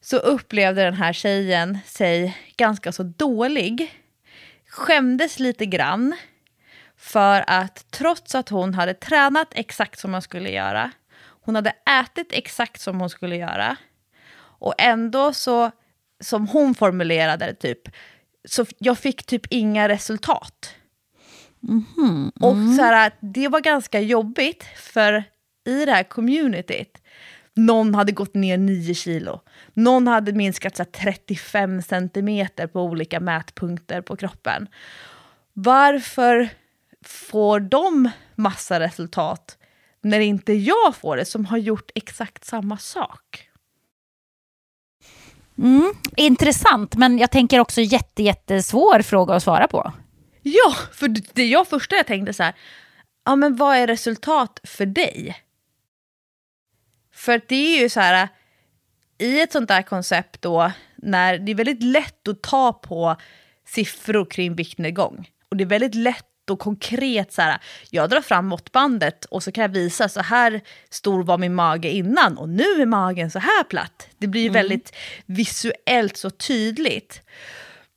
så upplevde den här tjejen sig ganska så dålig. Skämdes lite grann för att trots att hon hade tränat exakt som man skulle göra, hon hade ätit exakt som hon skulle göra och ändå så, som hon formulerade det, typ, så jag fick typ inga resultat. Och så här, det var ganska jobbigt, för i det här communityt, någon hade gått ner 9 kilo, någon hade minskat så här, 35 centimeter på olika mätpunkter på kroppen. Varför får de massa resultat när inte jag får det som har gjort exakt samma sak? Mm, intressant, men jag tänker också jätte, jättesvår fråga att svara på. Ja, för det jag första jag tänkte så här, ja men vad är resultat för dig? För det är ju så här, i ett sånt där koncept då, när det är väldigt lätt att ta på siffror kring viktnedgång. Och det är väldigt lätt och konkret så här, jag drar fram måttbandet och så kan jag visa så här stor var min mage innan och nu är magen så här platt. Det blir ju väldigt visuellt så tydligt.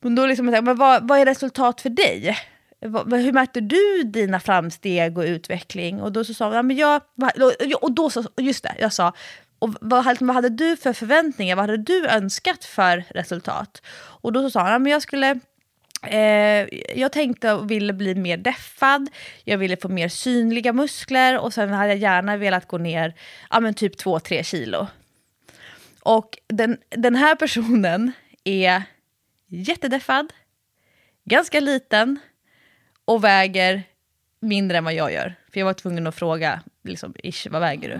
Men då liksom, men vad, vad är resultat för dig? Hur mäter du dina framsteg och utveckling? Och då så sa hon, ja, men jag, och då så, just det, jag sa, och vad, hade- vad hade du för förväntningar? Vad hade du önskat för resultat? Och då så sa hon... ja, men jag skulle Eh, jag tänkte och ville bli mer deffad, jag ville få mer synliga muskler och sen hade jag gärna velat gå ner ja, men typ 2-3 kilo. Och den, den här personen är jättedeffad, ganska liten och väger mindre än vad jag gör. För jag var tvungen att fråga, liksom, ish, vad väger du?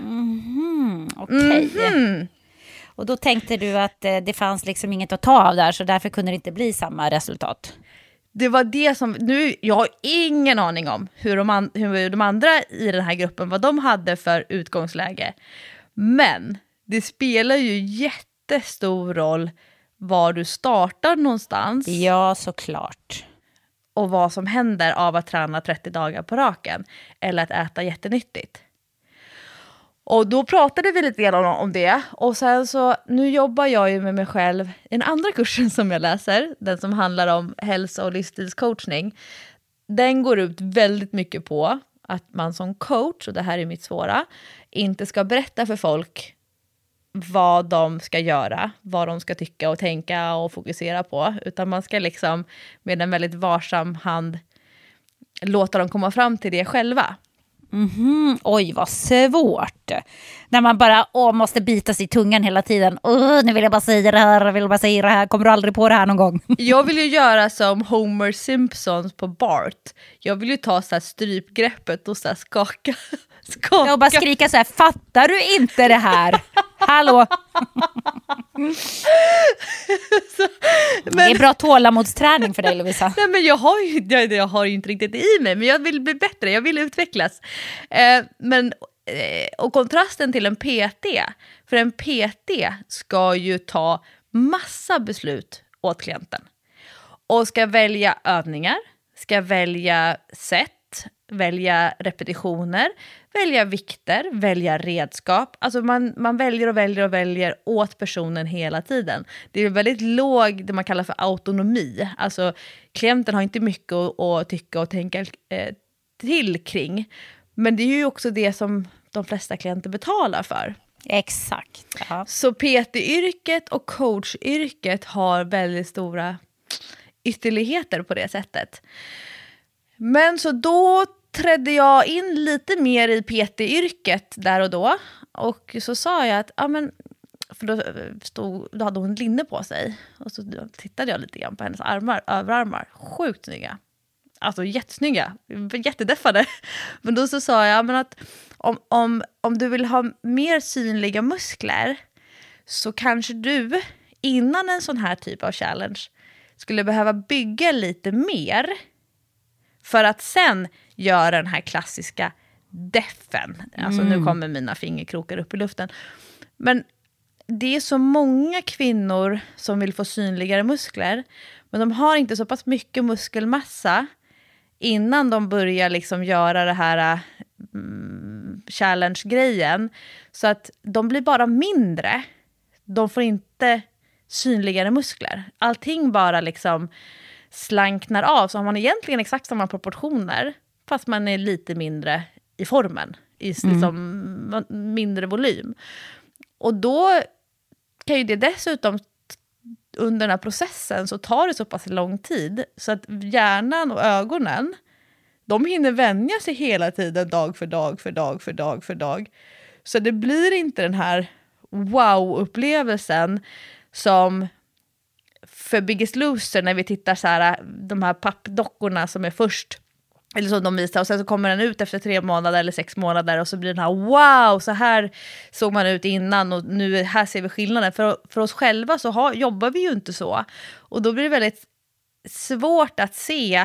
Okej. Mhm. Och då tänkte du att eh, det fanns liksom inget att ta av där, så därför kunde det inte bli samma resultat. det var det som, nu, jag har ingen aning om hur de, an, hur de andra i den här gruppen, vad de hade för utgångsläge. Men det spelar ju jättestor roll var du startar någonstans Ja, såklart och vad som händer av att träna 30 dagar på raken eller att äta jättenyttigt. Och då pratade vi lite grann om, om det. Och sen så, nu jobbar jag ju med mig själv i den andra kursen som jag läser, den som handlar om hälsa och livsstilscoachning. Den går ut väldigt mycket på att man som coach, och det här är mitt svåra, inte ska berätta för folk vad de ska göra, vad de ska tycka och tänka och fokusera på, utan man ska liksom med en väldigt varsam hand låta dem komma fram till det själva. Mhm, Oj, vad svårt. När man bara åh, måste bita sig i tungan hela tiden. Åh, nu vill jag bara säga det här, jag vill bara säga det här. Kommer du aldrig på det här någon gång? Jag vill ju göra som Homer Simpson på Bart. Jag vill ju ta så här strypgreppet och så skaka. skaka. Jag bara skrika så här, fattar du inte det här? Hallå? Det är bra tålamodsträning för dig Lovisa. Nej, men jag har ju jag, jag har ju inte riktigt det i mig, men jag vill bli bättre, jag vill utvecklas. Eh, men, eh, och kontrasten till en PT, för en PT ska ju ta massa beslut åt klienten. Och ska välja övningar, ska välja sätt, välja repetitioner, välja vikter, välja redskap. Alltså man, man väljer och väljer och väljer åt personen hela tiden. Det är väldigt låg, det man kallar för autonomi. Alltså klienten har inte mycket att, att tycka och tänka eh, till kring. Men det är ju också det som de flesta klienter betalar för. Exakt. Ja. Så PT-yrket och coachyrket har väldigt stora ytterligheter på det sättet. Men så då trädde jag in lite mer i PT-yrket där och då. Och så sa jag att, ja men, för då, eh, stod, då hade hon linne på sig. Och så tittade jag lite grann på hennes armar, överarmar. Sjukt snygga. Alltså jättesnygga, jättedeffade. Men då så sa jag men att om, om, om du vill ha mer synliga muskler så kanske du innan en sån här typ av challenge skulle behöva bygga lite mer för att sen göra den här klassiska deffen. Alltså nu kommer mina fingerkrokar upp i luften. Men det är så många kvinnor som vill få synligare muskler, men de har inte så pass mycket muskelmassa innan de börjar liksom göra det här mm, challenge-grejen. Så att de blir bara mindre. De får inte synligare muskler. Allting bara liksom slanknar av, så har man egentligen exakt samma proportioner, fast man är lite mindre i formen, i liksom mindre volym. Och då kan ju det dessutom, under den här processen, så tar det så pass lång tid, så att hjärnan och ögonen, de hinner vänja sig hela tiden, dag för dag, för dag, för dag, för dag. Så det blir inte den här wow-upplevelsen som för Biggest Loser när vi tittar så här, de här pappdockorna som är först, eller som de visar, och sen så kommer den ut efter tre månader eller sex månader och så blir den här wow, så här såg man ut innan och nu här ser vi skillnaden. För, för oss själva så har, jobbar vi ju inte så. Och då blir det väldigt svårt att se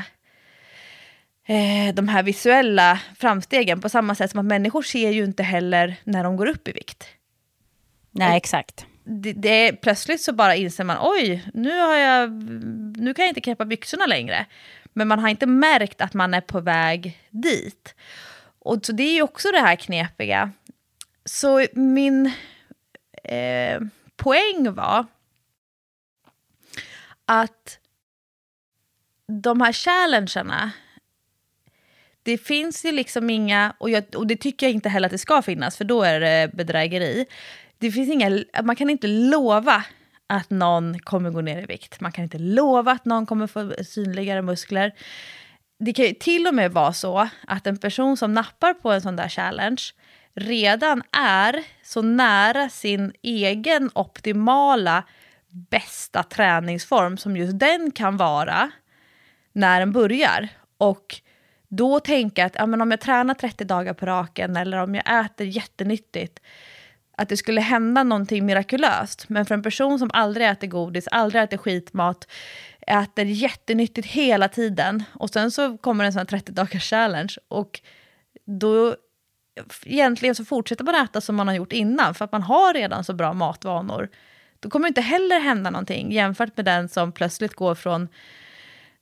eh, de här visuella framstegen på samma sätt som att människor ser ju inte heller när de går upp i vikt Nej, exakt. det, det är, plötsligt så bara inser man oj, nu, har jag, nu kan jag inte knäppa byxorna längre. Men man har inte märkt att man är på väg dit. Och så det är ju också det här knepiga. Så min eh, poäng var att de här challengerna, det finns ju liksom inga, och, jag, och det tycker jag inte heller att det ska finnas, för då är det bedrägeri. Det finns inga, man kan inte lova att någon kommer gå ner i vikt. Man kan inte lova att någon kommer få synligare muskler. Det kan ju till och med vara så att en person som nappar på en sån där challenge redan är så nära sin egen optimala bästa träningsform som just den kan vara när den börjar. Och då tänka att ja, men om jag tränar 30 dagar på raken eller om jag äter jättenyttigt, att det skulle hända någonting mirakulöst. Men för en person som aldrig äter godis, aldrig äter skitmat, äter jättenyttigt hela tiden och sen så kommer en sån här 30 dagars challenge och då egentligen så fortsätter man äta som man har gjort innan för att man har redan så bra matvanor. då kommer det inte heller hända någonting jämfört med den som plötsligt går från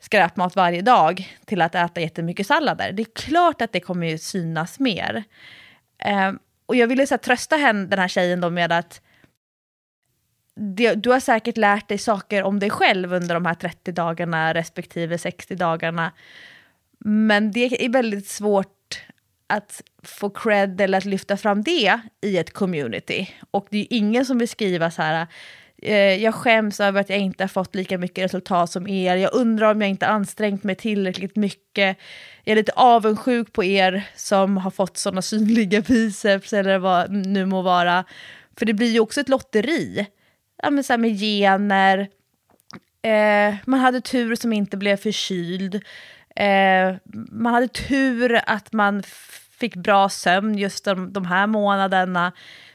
skräpmat varje dag till att äta jättemycket sallader. Det är klart att det kommer ju synas mer. Ehm, och jag ville så här, trösta henne, den här tjejen då med att det, du har säkert lärt dig saker om dig själv under de här 30 dagarna respektive 60 dagarna. Men det är väldigt svårt att få cred eller att lyfta fram det i ett community. Och det är ingen som vill skriva så här, Eh, jag skäms över att jag inte har fått lika mycket resultat som er, jag undrar om jag inte ansträngt mig tillräckligt mycket, jag är lite avundsjuk på er som har fått sådana synliga biceps eller vad nu må vara. För det blir ju också ett lotteri. Ja, men så här med gener, eh, man hade tur som inte blev förkyld, eh, man hade tur att man fick bra sömn just de, de här månaderna.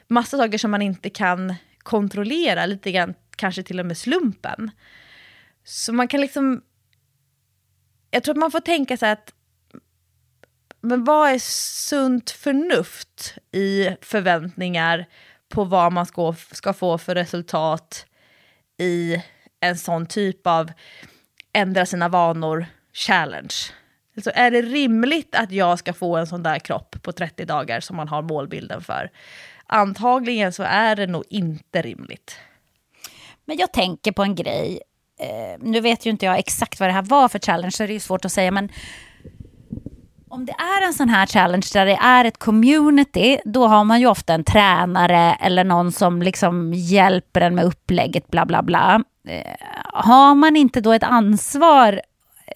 Massa saker som man inte kan kontrollera, lite grann kanske till och med slumpen. Så man kan liksom... Jag tror att man får tänka sig att men vad är sunt förnuft i förväntningar på vad man ska, ska få för resultat i en sån typ av ändra sina vanor challenge. Alltså är det rimligt att jag ska få en sån där kropp på 30 dagar som man har målbilden för? Antagligen så är det nog inte rimligt. Men jag tänker på en grej. Eh, nu vet ju inte jag exakt vad det här var för challenge, så det är svårt att säga. Men om det är en sån här challenge där det är ett community, då har man ju ofta en tränare eller någon som liksom hjälper en med upplägget, bla bla bla. Eh, har man inte då ett ansvar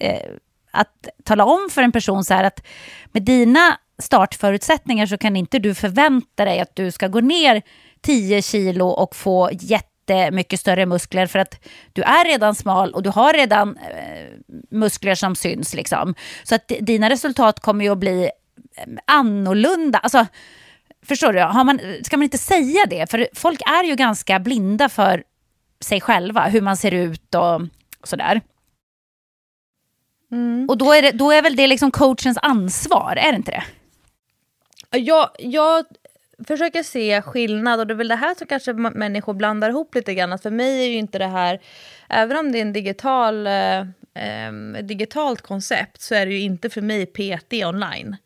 eh, att tala om för en person så här att med dina startförutsättningar så kan inte du förvänta dig att du ska gå ner 10 kilo och få jätte jättemycket större muskler för att du är redan smal och du har redan eh, muskler som syns. Liksom. Så att dina resultat kommer ju att bli eh, annorlunda. Alltså, förstår du? Har man, ska man inte säga det? För folk är ju ganska blinda för sig själva, hur man ser ut och, och sådär. Mm. Och då är, det, då är väl det liksom coachens ansvar, är det inte det? Jag, jag försöker se skillnad och det är väl det här som kanske människor blandar ihop lite grann. Att för mig är ju inte det här, även om det är en digital, eh, ett digitalt koncept så är det ju inte för mig PT online.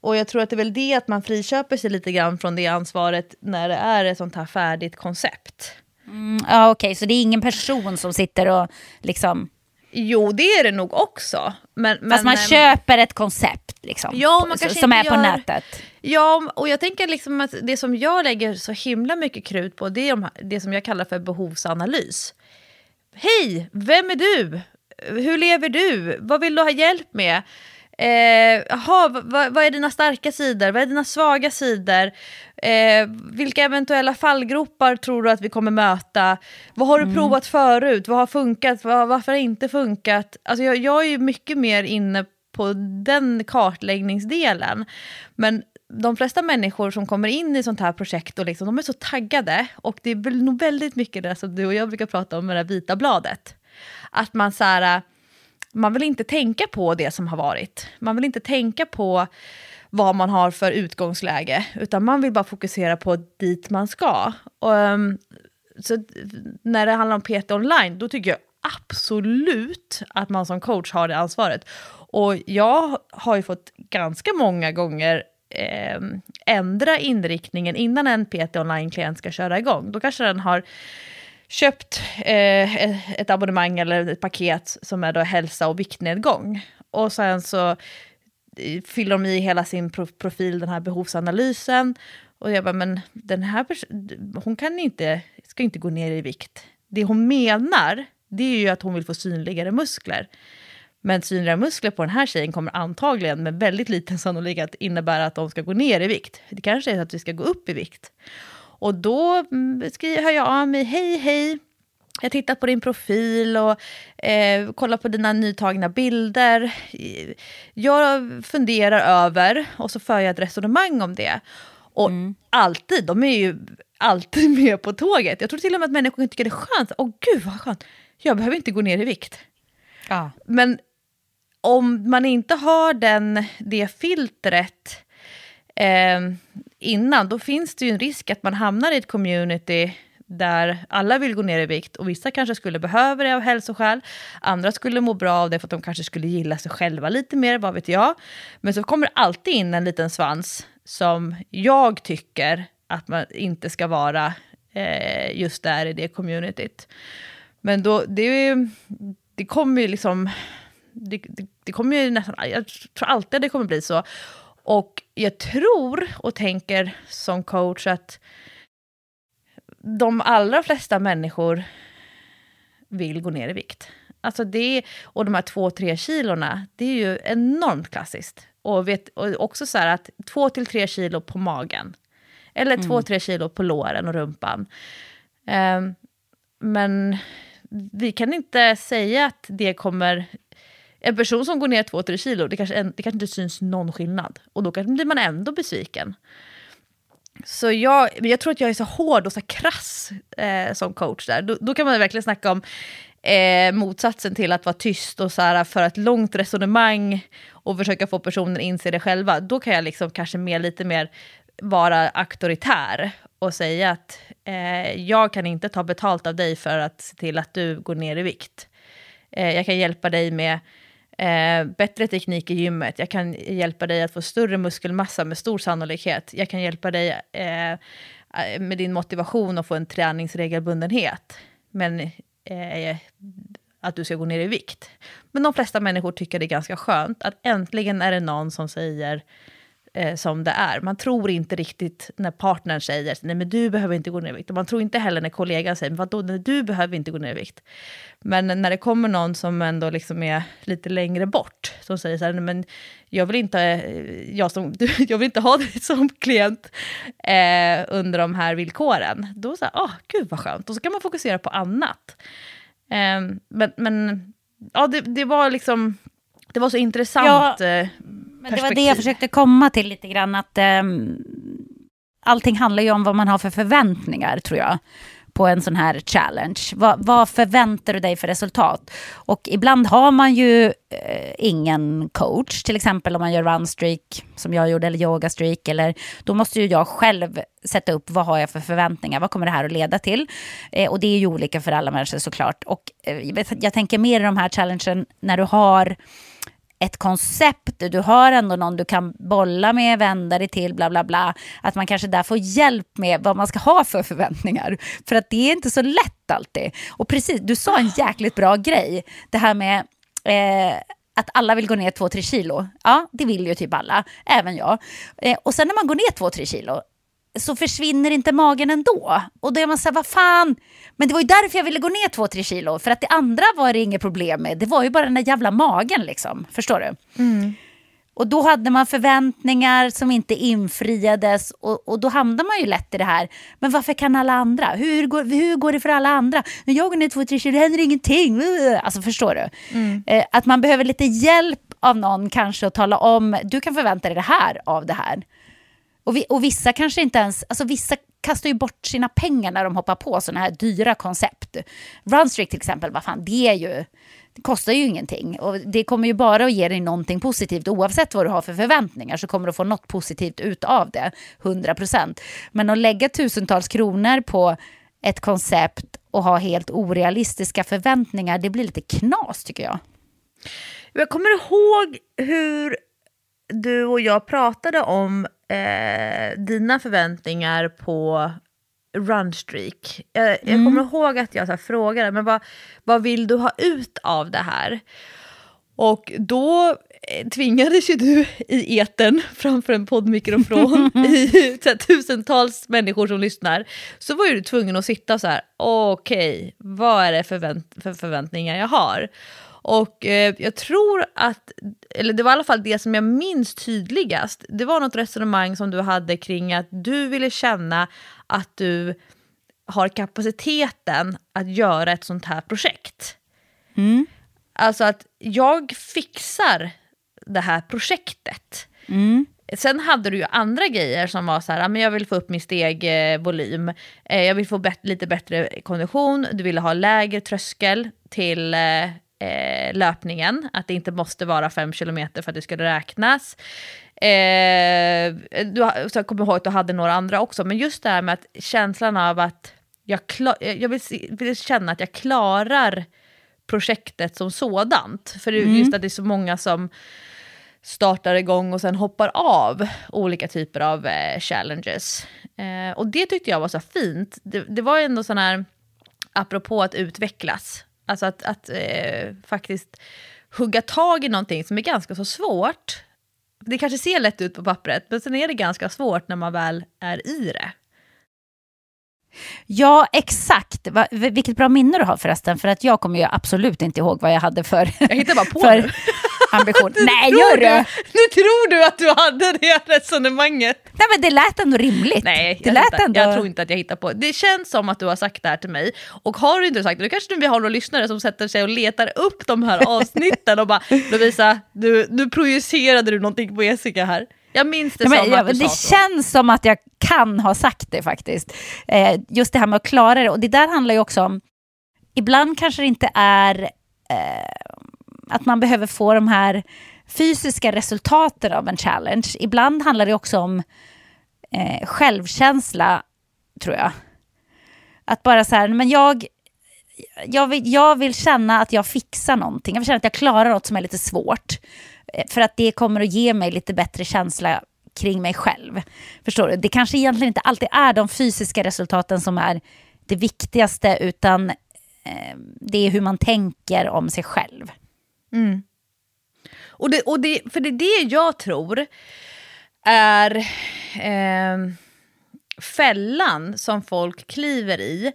Och jag tror att det är väl det att man friköper sig lite grann från det ansvaret när det är ett sånt här färdigt koncept. Mm, ja okej, okay. så det är ingen person som sitter och liksom Jo, det är det nog också. Men, men, Fast man men, köper ett koncept liksom, ja, man på, som är på gör, nätet. Ja, och jag tänker liksom att det som jag lägger så himla mycket krut på det är de, det som jag kallar för behovsanalys. Hej, vem är du? Hur lever du? Vad vill du ha hjälp med? Eh, aha, vad, vad, är dina starka sidor? Vad är dina svaga sidor? Eh, vilka eventuella fallgropar tror du att vi kommer möta? Vad har du mm. provat förut? Vad har funkat? Vad, varför har det inte funkat? Alltså jag, jag är ju mycket mer inne på den kartläggningsdelen. Men de flesta människor som kommer in i sånt här projekt, och liksom, de är så taggade. Och det är nog väldigt mycket det som du och jag brukar prata om med det vita bladet. Att man så här, man vill inte tänka på det som har varit. Man vill inte tänka på vad man har för utgångsläge, utan man vill bara fokusera på dit man ska. Och, um, så när det handlar om PT online, då tycker jag absolut att man som coach har det ansvaret. Och jag har ju fått ganska många gånger eh, ändra inriktningen innan en PT online-klient ska köra igång. Då kanske den har köpt eh, ett abonnemang eller ett paket som är då hälsa och viktnedgång. Och sen så eh, fyller de i hela sin profil, den här behovsanalysen. Och jag bara, men den här hon kan inte, ska inte gå ner i vikt. Det hon menar, det är ju att hon vill få synligare muskler. Men synliga muskler på den här tjejen kommer antagligen med väldigt liten sannolikhet innebära att de ska gå ner i vikt. Det kanske är så att vi ska gå upp i vikt. Och då mm, hör jag av mig, hej hej, jag har tittat på din profil och eh, kollat på dina nytagna bilder. Jag funderar över, och så för jag ett resonemang om det. Och mm. alltid, de är ju alltid med på tåget. Jag tror till och med att människor tycker det är skönt. Åh gud vad skönt, jag behöver inte gå ner i vikt. Ja. Men om man inte har den, det filtret eh, innan, då finns det ju en risk att man hamnar i ett community där alla vill gå ner i vikt och vissa kanske skulle behöva det av hälsoskäl. Andra skulle må bra av det för att de kanske skulle gilla sig själva lite mer, vad vet jag. Men så kommer det alltid in en liten svans som jag tycker att man inte ska vara eh, just där i det communityt. Men då, det, är ju, det kommer ju liksom... Det, det, det, kommer ju nästan... Jag tror alltid det kommer bli så. Och jag tror och tänker som coach att de allra flesta människor vill gå ner i vikt. Alltså det, och de här två, tre kilorna, det är ju enormt klassiskt. Och, vet, och också så här att två till tre kilo på magen. Eller mm. två, tre kilo på låren och rumpan. Um, men vi kan inte säga att det kommer... En person som går ner två, tre kilo, det kanske, det kanske inte syns någon skillnad. Och då kanske blir man ändå besviken. Så jag, jag tror att jag är så hård och så krass eh, som coach där. Då, då, kan man verkligen snacka om eh, motsatsen till att vara tyst och så här, för ett långt resonemang och försöka få personen att inse det själva. Då kan jag liksom kanske mer, lite mer vara auktoritär och säga att eh, jag kan inte ta betalt av dig för att se till att du går ner i vikt. Eh, jag kan hjälpa dig med eh, bättre teknik i gymmet, jag kan hjälpa dig att få större muskelmassa med stor sannolikhet, jag kan hjälpa dig eh, med din motivation att få en träningsregelbundenhet. Men eh, att du ska gå ner i vikt. Men de flesta människor tycker det är ganska skönt att äntligen är det någon som säger eh, som det är. Man tror inte riktigt när partnern säger nej men du behöver inte gå ner i vikt. Och man tror inte heller när kollegan säger vadå, nej, du behöver inte gå ner i vikt. Men när det kommer någon som ändå liksom är lite längre bort, som säger så här, nej, men jag vill inte, eh, jag som, jag vill inte ha dig som klient eh, under de här villkoren. Då så här, åh, oh, gud vad skönt. Och så kan man fokusera på annat. Eh, men, men ja, det, det var liksom, det var så intressant. Ja, eh, men det var det jag försökte komma till lite grann, att um, allting handlar ju om vad man har för förväntningar, tror jag på en sån här challenge. Vad, vad, förväntar du dig för resultat? Och ibland har man ju eh, ingen coach, till exempel om man gör runstreak som jag gjorde, eller yogastreak, eller då måste ju jag själv sätta upp vad har jag för förväntningar, vad kommer det här att leda till? Eh, och det är ju olika för alla människor såklart. Och eh, jag tänker mer i de här challengen när du har ett koncept, du har ändå någon du kan bolla med, vända dig till, bla bla bla. Att man kanske där får hjälp med vad man ska ha för förväntningar. För att det är inte så lätt alltid. Och precis, du sa en jäkligt bra grej. Det här med eh, att alla vill gå ner 2-3 kilo. Ja, det vill ju typ alla, även jag. Eh, och sen när man går ner 2-3 kilo, så försvinner inte magen ändå. Och då är man så här, vad fan. Men det var ju därför jag ville gå ner två, tre kilo. För att det andra var det inget problem med. Det var ju bara den där jävla magen liksom. Förstår du? Mm. Och då hade man förväntningar som inte infriades och, och, då hamnar man ju lätt i det här. Men varför kan alla andra? Hur går, hur går det för alla andra? När jag går ner två, tre kilo, det händer ingenting. Alltså förstår du? Mm. Eh, att man behöver lite hjälp av någon kanske att tala om, du kan förvänta dig det här av det här. Och, vi, och vissa kanske inte ens, alltså vissa kastar ju bort sina pengar när de hoppar på sådana här dyra koncept. Runstreak till exempel, vad fan, det är ju, det kostar ju ingenting. Och det kommer ju bara att ge dig någonting positivt. Oavsett vad du har för förväntningar så kommer du få något positivt ut av det, 100%. Men att lägga tusentals kronor på ett koncept och ha helt orealistiska förväntningar, det blir lite knas tycker jag. Jag kommer ihåg hur du och jag pratade om eh, dina förväntningar på runstreak. Jag, mm. jag kommer ihåg att jag så här, frågade, men vad, vad vill du ha ut av det här? Och då eh, tvingades ju du i eten framför en poddmikrofon i så här, tusentals människor som lyssnar. Så var ju du tvungen att sitta så här, okej, okay, vad är det förvänt för förväntningar jag har? Och eh, jag tror att, eller det var i alla fall det som jag minns tydligast, det var något resonemang som du hade kring att du ville känna att du har kapaciteten att göra ett sånt här projekt. Mm. Alltså att jag fixar det här projektet. Mm. Sen hade du ju andra grejer som var så här, men jag vill få upp min stegvolym, eh, jag vill få lite bättre kondition, du ville ha lägre tröskel till eh, löpningen, att det inte måste vara fem kilometer för att det skulle räknas. Eh, du, så jag kommer ihåg att du hade några andra också, men just det här med att känslan av att jag, jag vill, vill, känna att jag klarar projektet som sådant. För mm. just att det är så många som startar igång och sen hoppar av olika typer av eh, challenges. Eh, och det tyckte jag var så fint. Det, det var ändå sån här, apropå att utvecklas, alltså att, att eh, faktiskt hugga tag i någonting som är ganska så svårt. Det kanske ser lätt ut på pappret, men sen är det ganska svårt när man väl är i det. Ja, exakt. Va, vilket bra minne du har förresten, för att jag kommer ju absolut inte ihåg vad jag hade för... Jag hittar bara på för. Ambition. Nej, gör du? Nu tror du att du hade det resonemanget. Nej, men det lät ändå rimligt. Nej, det jag, lät ändå... jag tror inte att jag hittar på. Det känns som att du har sagt det här till mig. Och har du inte sagt det, då kanske vi har några lyssnare som sätter sig och letar upp de här avsnitten och bara Lovisa, du, nu projicerade du någonting på Jessica här. Jag minns det ja, som att du Det sa känns som att jag kan ha sagt det faktiskt. Eh, just det här med att klara det. Och det där handlar ju också om, ibland kanske det inte är eh, att man behöver få de här fysiska resultaten av en challenge. Ibland handlar det också om eh, självkänsla, tror jag. Att bara så här, men jag, jag, vill, jag vill känna att jag fixar någonting. Jag vill känna att jag klarar något som är lite svårt. Eh, för att det kommer att ge mig lite bättre känsla kring mig själv. Förstår du? Det kanske egentligen inte alltid är de fysiska resultaten som är det viktigaste, utan eh, det är hur man tänker om sig själv. Mm. Och, det, och det, för det är det jag tror är eh, fällan som folk kliver i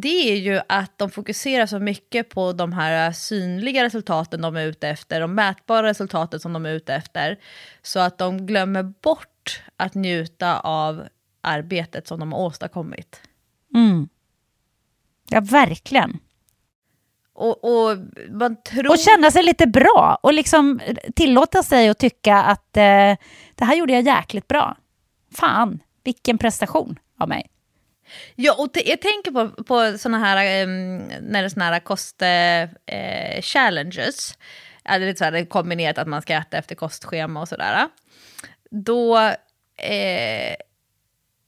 det är ju att de fokuserar så mycket på de här synliga resultaten de är ute efter, de mätbara resultaten som de är ute efter, så att de glömmer bort att njuta av arbetet som de har åstadkommit. Mm. Ja, verkligen. Och, och, man tror... och känna sig lite bra och liksom tillåta sig att tycka att eh, det här gjorde jag jäkligt bra. Fan, vilken prestation av mig. Ja, och jag tänker på, på såna här, um, när det är såna här kost-challenges, uh, eller så här, kombinerat att man ska äta efter kostschema och sådär. Då, eh,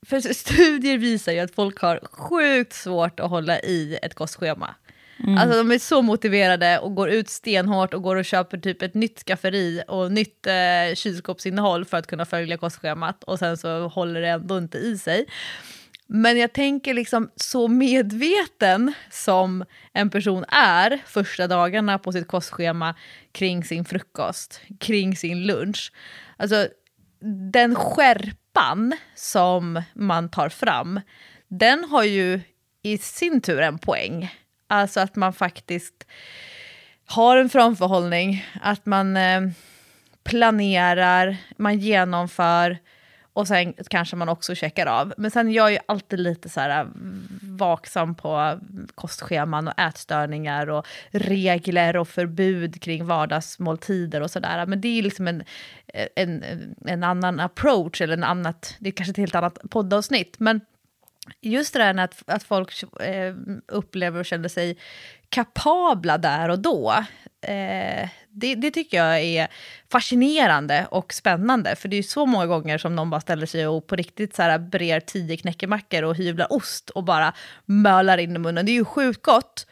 för studier visar ju att folk har sjukt svårt att hålla i ett kostschema. Mm. Alltså de är så motiverade och går ut stenhårt och går och köper typ ett nytt skafferi och nytt eh, kylskåpsinnehåll för att kunna följa kostschemat och sen så håller det ändå inte i sig. Men jag tänker liksom så medveten som en person är första dagarna på sitt kostschema kring sin frukost, kring sin lunch. Alltså den skärpan som man tar fram, den har ju i sin tur en poäng. Alltså att man faktiskt har en framförhållning, att man eh, planerar, man genomför, och sen kanske man också checkar av. Men sen jag är ju alltid lite så här eh, vaksam på kostscheman och ätstörningar och regler och förbud kring vardagsmåltider och sådär. Men det är liksom en, eh, en, en annan approach, eller en annat, det är kanske ett helt annat poddavsnitt. Men just det där att, att folk eh, upplever och känner sig kapabla där och då, eh, det, det, tycker jag är fascinerande och spännande. För det är så många gånger som någon bara ställer sig och på riktigt så här brer tio knäckemackor och hyvlar ost och bara mölar in i munnen. Det är ju sjukt gott.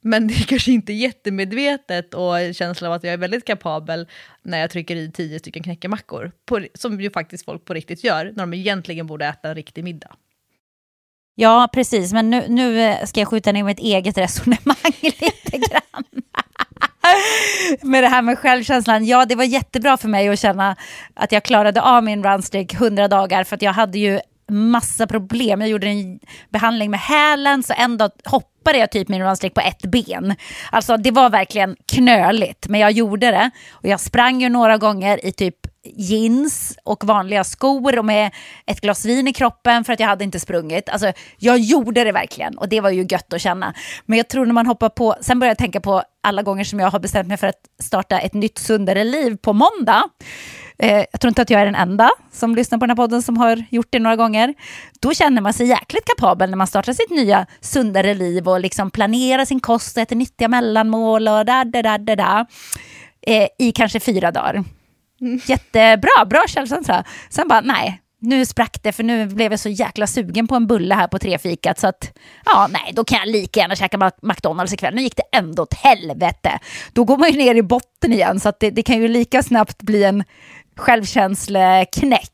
Men det är kanske inte jättemedvetet och känslan av att jag är väldigt kapabel när jag trycker i tio stycken knäckemackor. På, som ju faktiskt folk på riktigt gör, när de egentligen borde äta en riktig middag. Ja, precis. Men nu, nu eh, ska jag skjuta ner mitt eget resonemang lite grann. med det här med självkänslan. Ja, det var jättebra för mig att känna att jag klarade av min runstreak 100 dagar för att jag hade ju massa problem. Jag gjorde en behandling med hälen så en dag hoppade jag typ min runstreak på ett ben. Alltså det var verkligen knöligt men jag gjorde det. Och jag sprang ju några gånger i typ jeans och vanliga skor och med ett glas vin i kroppen för att jag hade inte sprungit. Alltså, jag gjorde det verkligen och det var ju gött att känna. Men jag tror när man hoppar på, sen börjar jag tänka på alla gånger som jag har bestämt mig för att starta ett nytt sundare liv på måndag. Eh, jag tror inte att jag är den enda som lyssnar på den här podden som har gjort det några gånger. Då känner man sig jäkligt kapabel när man startar sitt nya sundare liv och liksom planerar sin kost och äter nyttiga mellanmål och da da da da da. Eh, i kanske fyra dagar. Jättebra, bra källkänsla. Sen bara, nej, nu sprack det för nu blev jag så jäkla sugen på en bulle här på trefikat så att ja, nej, då kan jag lika gärna käka McDonalds ikväll. Nu gick det ändå åt helvete. Då går man ju ner i botten igen så att det, det kan ju lika snabbt bli en självkänsleknäck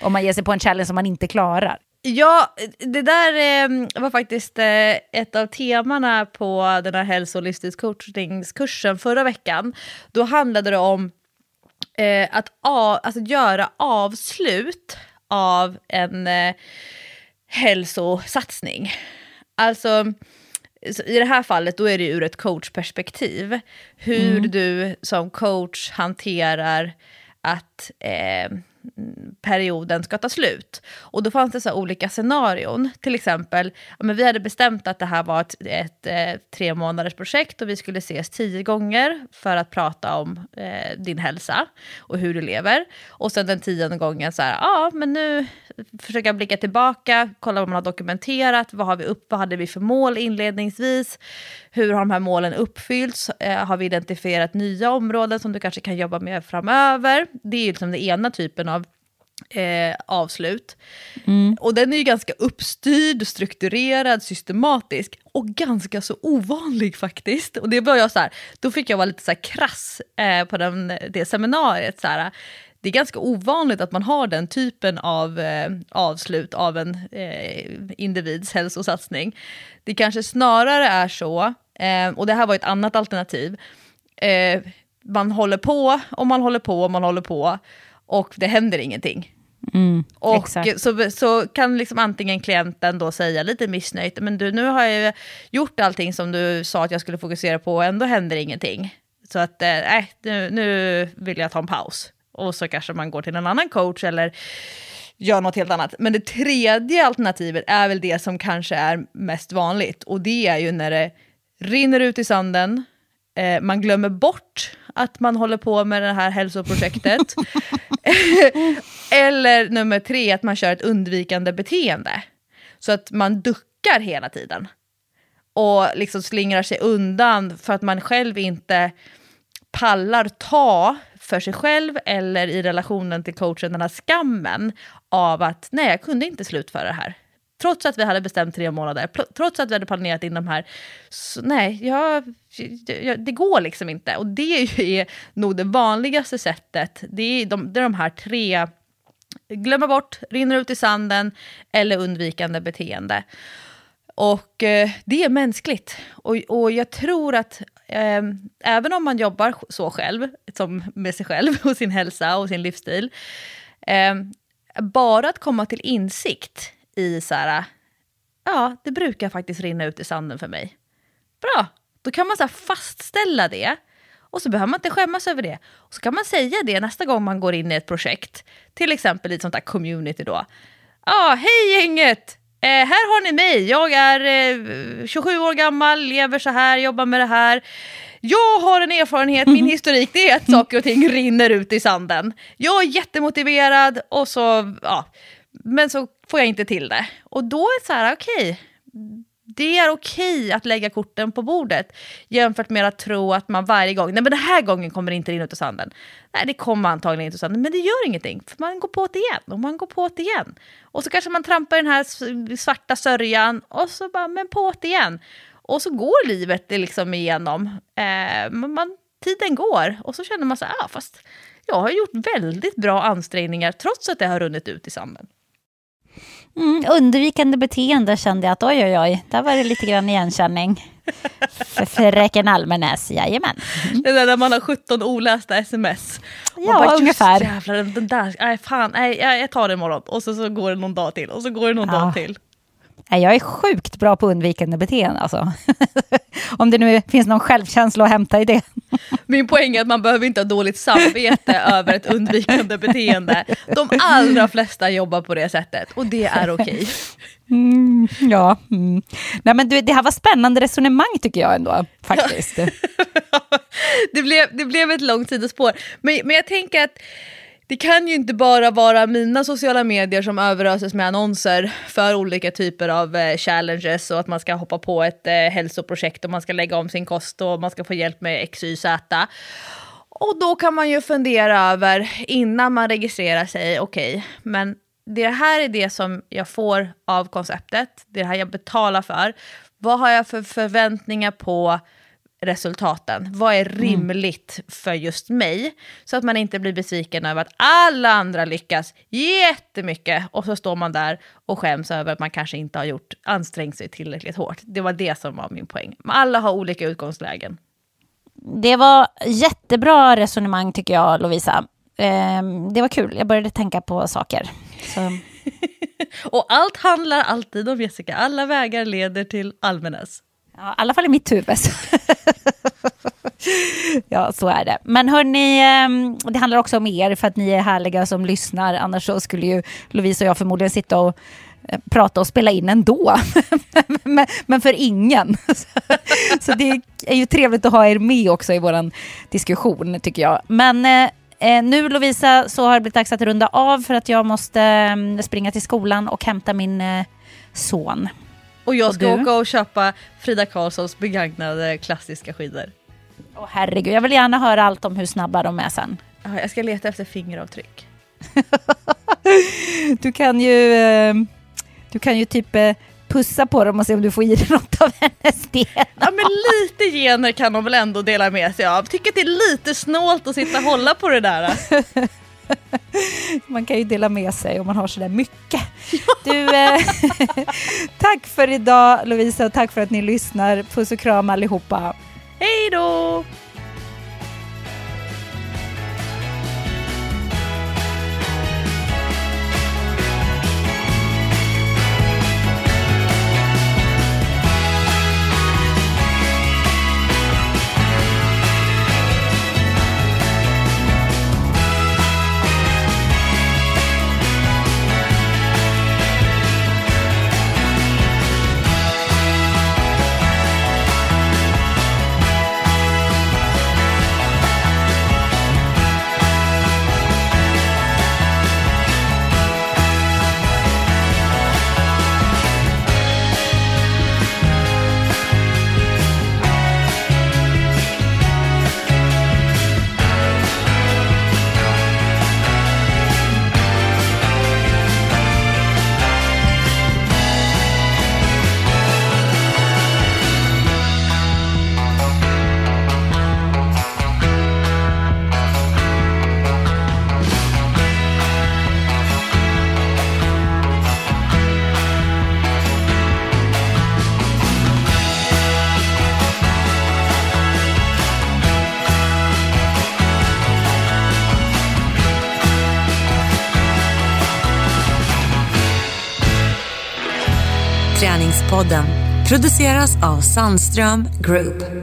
om man ger sig på en challenge som man inte klarar. Ja, det där eh, var faktiskt eh, ett av temana på den här hälso och livsstilscoachningskursen förra veckan. Då handlade det om eh, att, a, alltså göra avslut av en eh, hälsosatsning. Alltså, i det här fallet då är det ur ett coachperspektiv. Hur mm. du som coach hanterar att eh, perioden ska ta slut. Och då fanns det så olika scenarion. Till exempel, ja, men vi hade bestämt att det här var ett, ett, ett eh, tre månaders projekt och vi skulle ses tio gånger för att prata om eh, din hälsa och hur du lever. Och sen den tionde gången så här, ja men nu försöka blicka tillbaka, kolla vad man har dokumenterat, vad, har vi upp, vad hade vi för mål inledningsvis, hur har de här målen uppfyllts, eh, har vi identifierat nya områden som du kanske kan jobba med framöver. Det är liksom den ena typen av eh, avslut. Mm. Och den är ju ganska uppstyrd, strukturerad, systematisk och ganska så ovanlig faktiskt. Och det var jag så här, då fick jag vara lite så krass eh, på den, det seminariet. Så här, det är ganska ovanligt att man har den typen av eh, avslut av en eh, individs hälsosatsning. Det kanske snarare är så, eh, och det här var ett annat alternativ, eh, man håller på och man håller på och man håller på och det händer ingenting. Mm, och så, så kan liksom antingen klienten då säga lite missnöjt, men du, nu har jag gjort allting som du sa att jag skulle fokusera på och ändå händer ingenting. Så att, eh, nej, nu, nu vill jag ta en paus. Och så kanske man går till en annan coach eller gör något helt annat. Men det tredje alternativet är väl det som kanske är mest vanligt. Och det är ju när det rinner ut i sanden, eh, man glömmer bort att man håller på med det här hälsoprojektet. Eller nummer tre, att man kör ett undvikande beteende. Så att man duckar hela tiden. Och liksom slingrar sig undan för att man själv inte pallar ta för sig själv eller i relationen till coachen den här skammen av att nej, jag kunde inte slutföra det här. Trots att vi hade bestämt tre månader, trots att vi hade planerat in de här. Så, nej, jag, jag, det går liksom inte. Och det är nog det vanligaste sättet. Det är de, det är de här tre, glömma bort, rinner ut i sanden eller undvikande beteende. Och eh, det är mänskligt. Och, och jag tror att eh, även om man jobbar så själv, som med sig själv och sin hälsa och sin livsstil, eh, bara att komma till insikt i så här, ja, det brukar faktiskt rinna ut i sanden för mig. Bra, då kan man så fastställa det och så behöver man inte skämmas över det. Och så kan man säga det nästa gång man går in i ett projekt, till exempel i ett sånt där community då. Ja, ah, hej gänget! Eh, här har ni mig, jag är eh, 27 år gammal, lever så här, jobbar med det här. Jag har en erfarenhet, min historik, det är att saker och ting rinner ut i sanden. Jag är jättemotiverad och så, ja, men så får jag inte till det. Och då är det så här, okej, okay, det är okej att lägga korten på bordet jämfört med att tro att man varje gång, nej men den här gången kommer det inte rinna ut i sanden. Nej, det kommer antagligen inte ut sanden, men det gör ingenting, för man går på det igen och man går på det igen. Och så kanske man trampar i den här svarta sörjan och så bara, men på det igen. Och så går livet liksom igenom. Eh, man, tiden går och så känner man så här, ah, fast jag har gjort väldigt bra ansträngningar trots att det har runnit ut i sanden. Mm, undvikande beteende kände jag att oj, oj, oj, där var det lite grann igenkänning. För fröken Almenäs, jajamän. Mm. Det där när man har 17 olästa sms. Ja, bara, ungefär. Jävlar, den där, nej fan, nej, jag tar det imorgon. Och så, så går det någon dag till och så går det någon ja. dag till. Jag är sjukt bra på undvikande beteende alltså. Om det nu finns någon självkänsla att hämta i det. Min poäng är att man behöver inte ha dåligt samvete över ett undvikande beteende. De allra flesta jobbar på det sättet och det är okej. Okay. Mm, ja, mm. Nej, men du, det här var spännande resonemang tycker jag ändå, faktiskt. det, blev, det blev ett långt sidospår. Men, men jag tänker att det kan ju inte bara vara mina sociala medier som överöses med annonser för olika typer av eh, challenges och att man ska hoppa på ett eh, hälsoprojekt och man ska lägga om sin kost och man ska få hjälp med X, Y, Z. Och då kan man ju fundera över innan man registrerar sig, okej, okay, men det här är det som jag får av konceptet, det är det här jag betalar för. Vad har jag för förväntningar på resultaten? Vad är rimligt för just mig? Så att man inte blir besviken över att alla andra lyckas jättemycket och så står man där och skäms över att man kanske inte har gjort ansträngt sig tillräckligt hårt. Det var det som var min poäng. Alla har olika utgångslägen. Det var jättebra resonemang tycker jag, Lovisa. Ehm, det var kul, jag började tänka på saker. Och allt handlar alltid om Jessica. Alla vägar leder till Almenäs. Ja, I alla fall i mitt huvud. ja, så är det. Men hörni, ehm, det handlar också om er för att ni är härliga som lyssnar. Annars så skulle ju Lovisa och jag förmodligen sitta och eh, prata och spela in ändå. men för ingen. så det är ju trevligt att ha er med också i vår diskussion tycker jag. Men eh, eh, nu Lovisa så har det blivit dags att runda av för att jag måste ehm, springa till skolan och hämta min son. Och jag ska och åka och köpa Frida Karlssons begagnade klassiska skidor. Åh herregud, jag vill gärna höra allt om hur snabba de är sen. Ja, jag ska leta efter fingeravtryck. du kan ju, eh, du kan ju typ eh, pussa på dem och se om du får i dig något av hennes gener. Ja men lite gener kan de väl ändå dela med sig av. Tycker att det är lite snålt att sitta och hålla på det där. man kan ju dela med sig om man har sådär mycket. Du, eh, tack för idag Lovisa och tack för att ni lyssnar. Puss och kram allihopa. Hej då! Produceras av Sandström Group.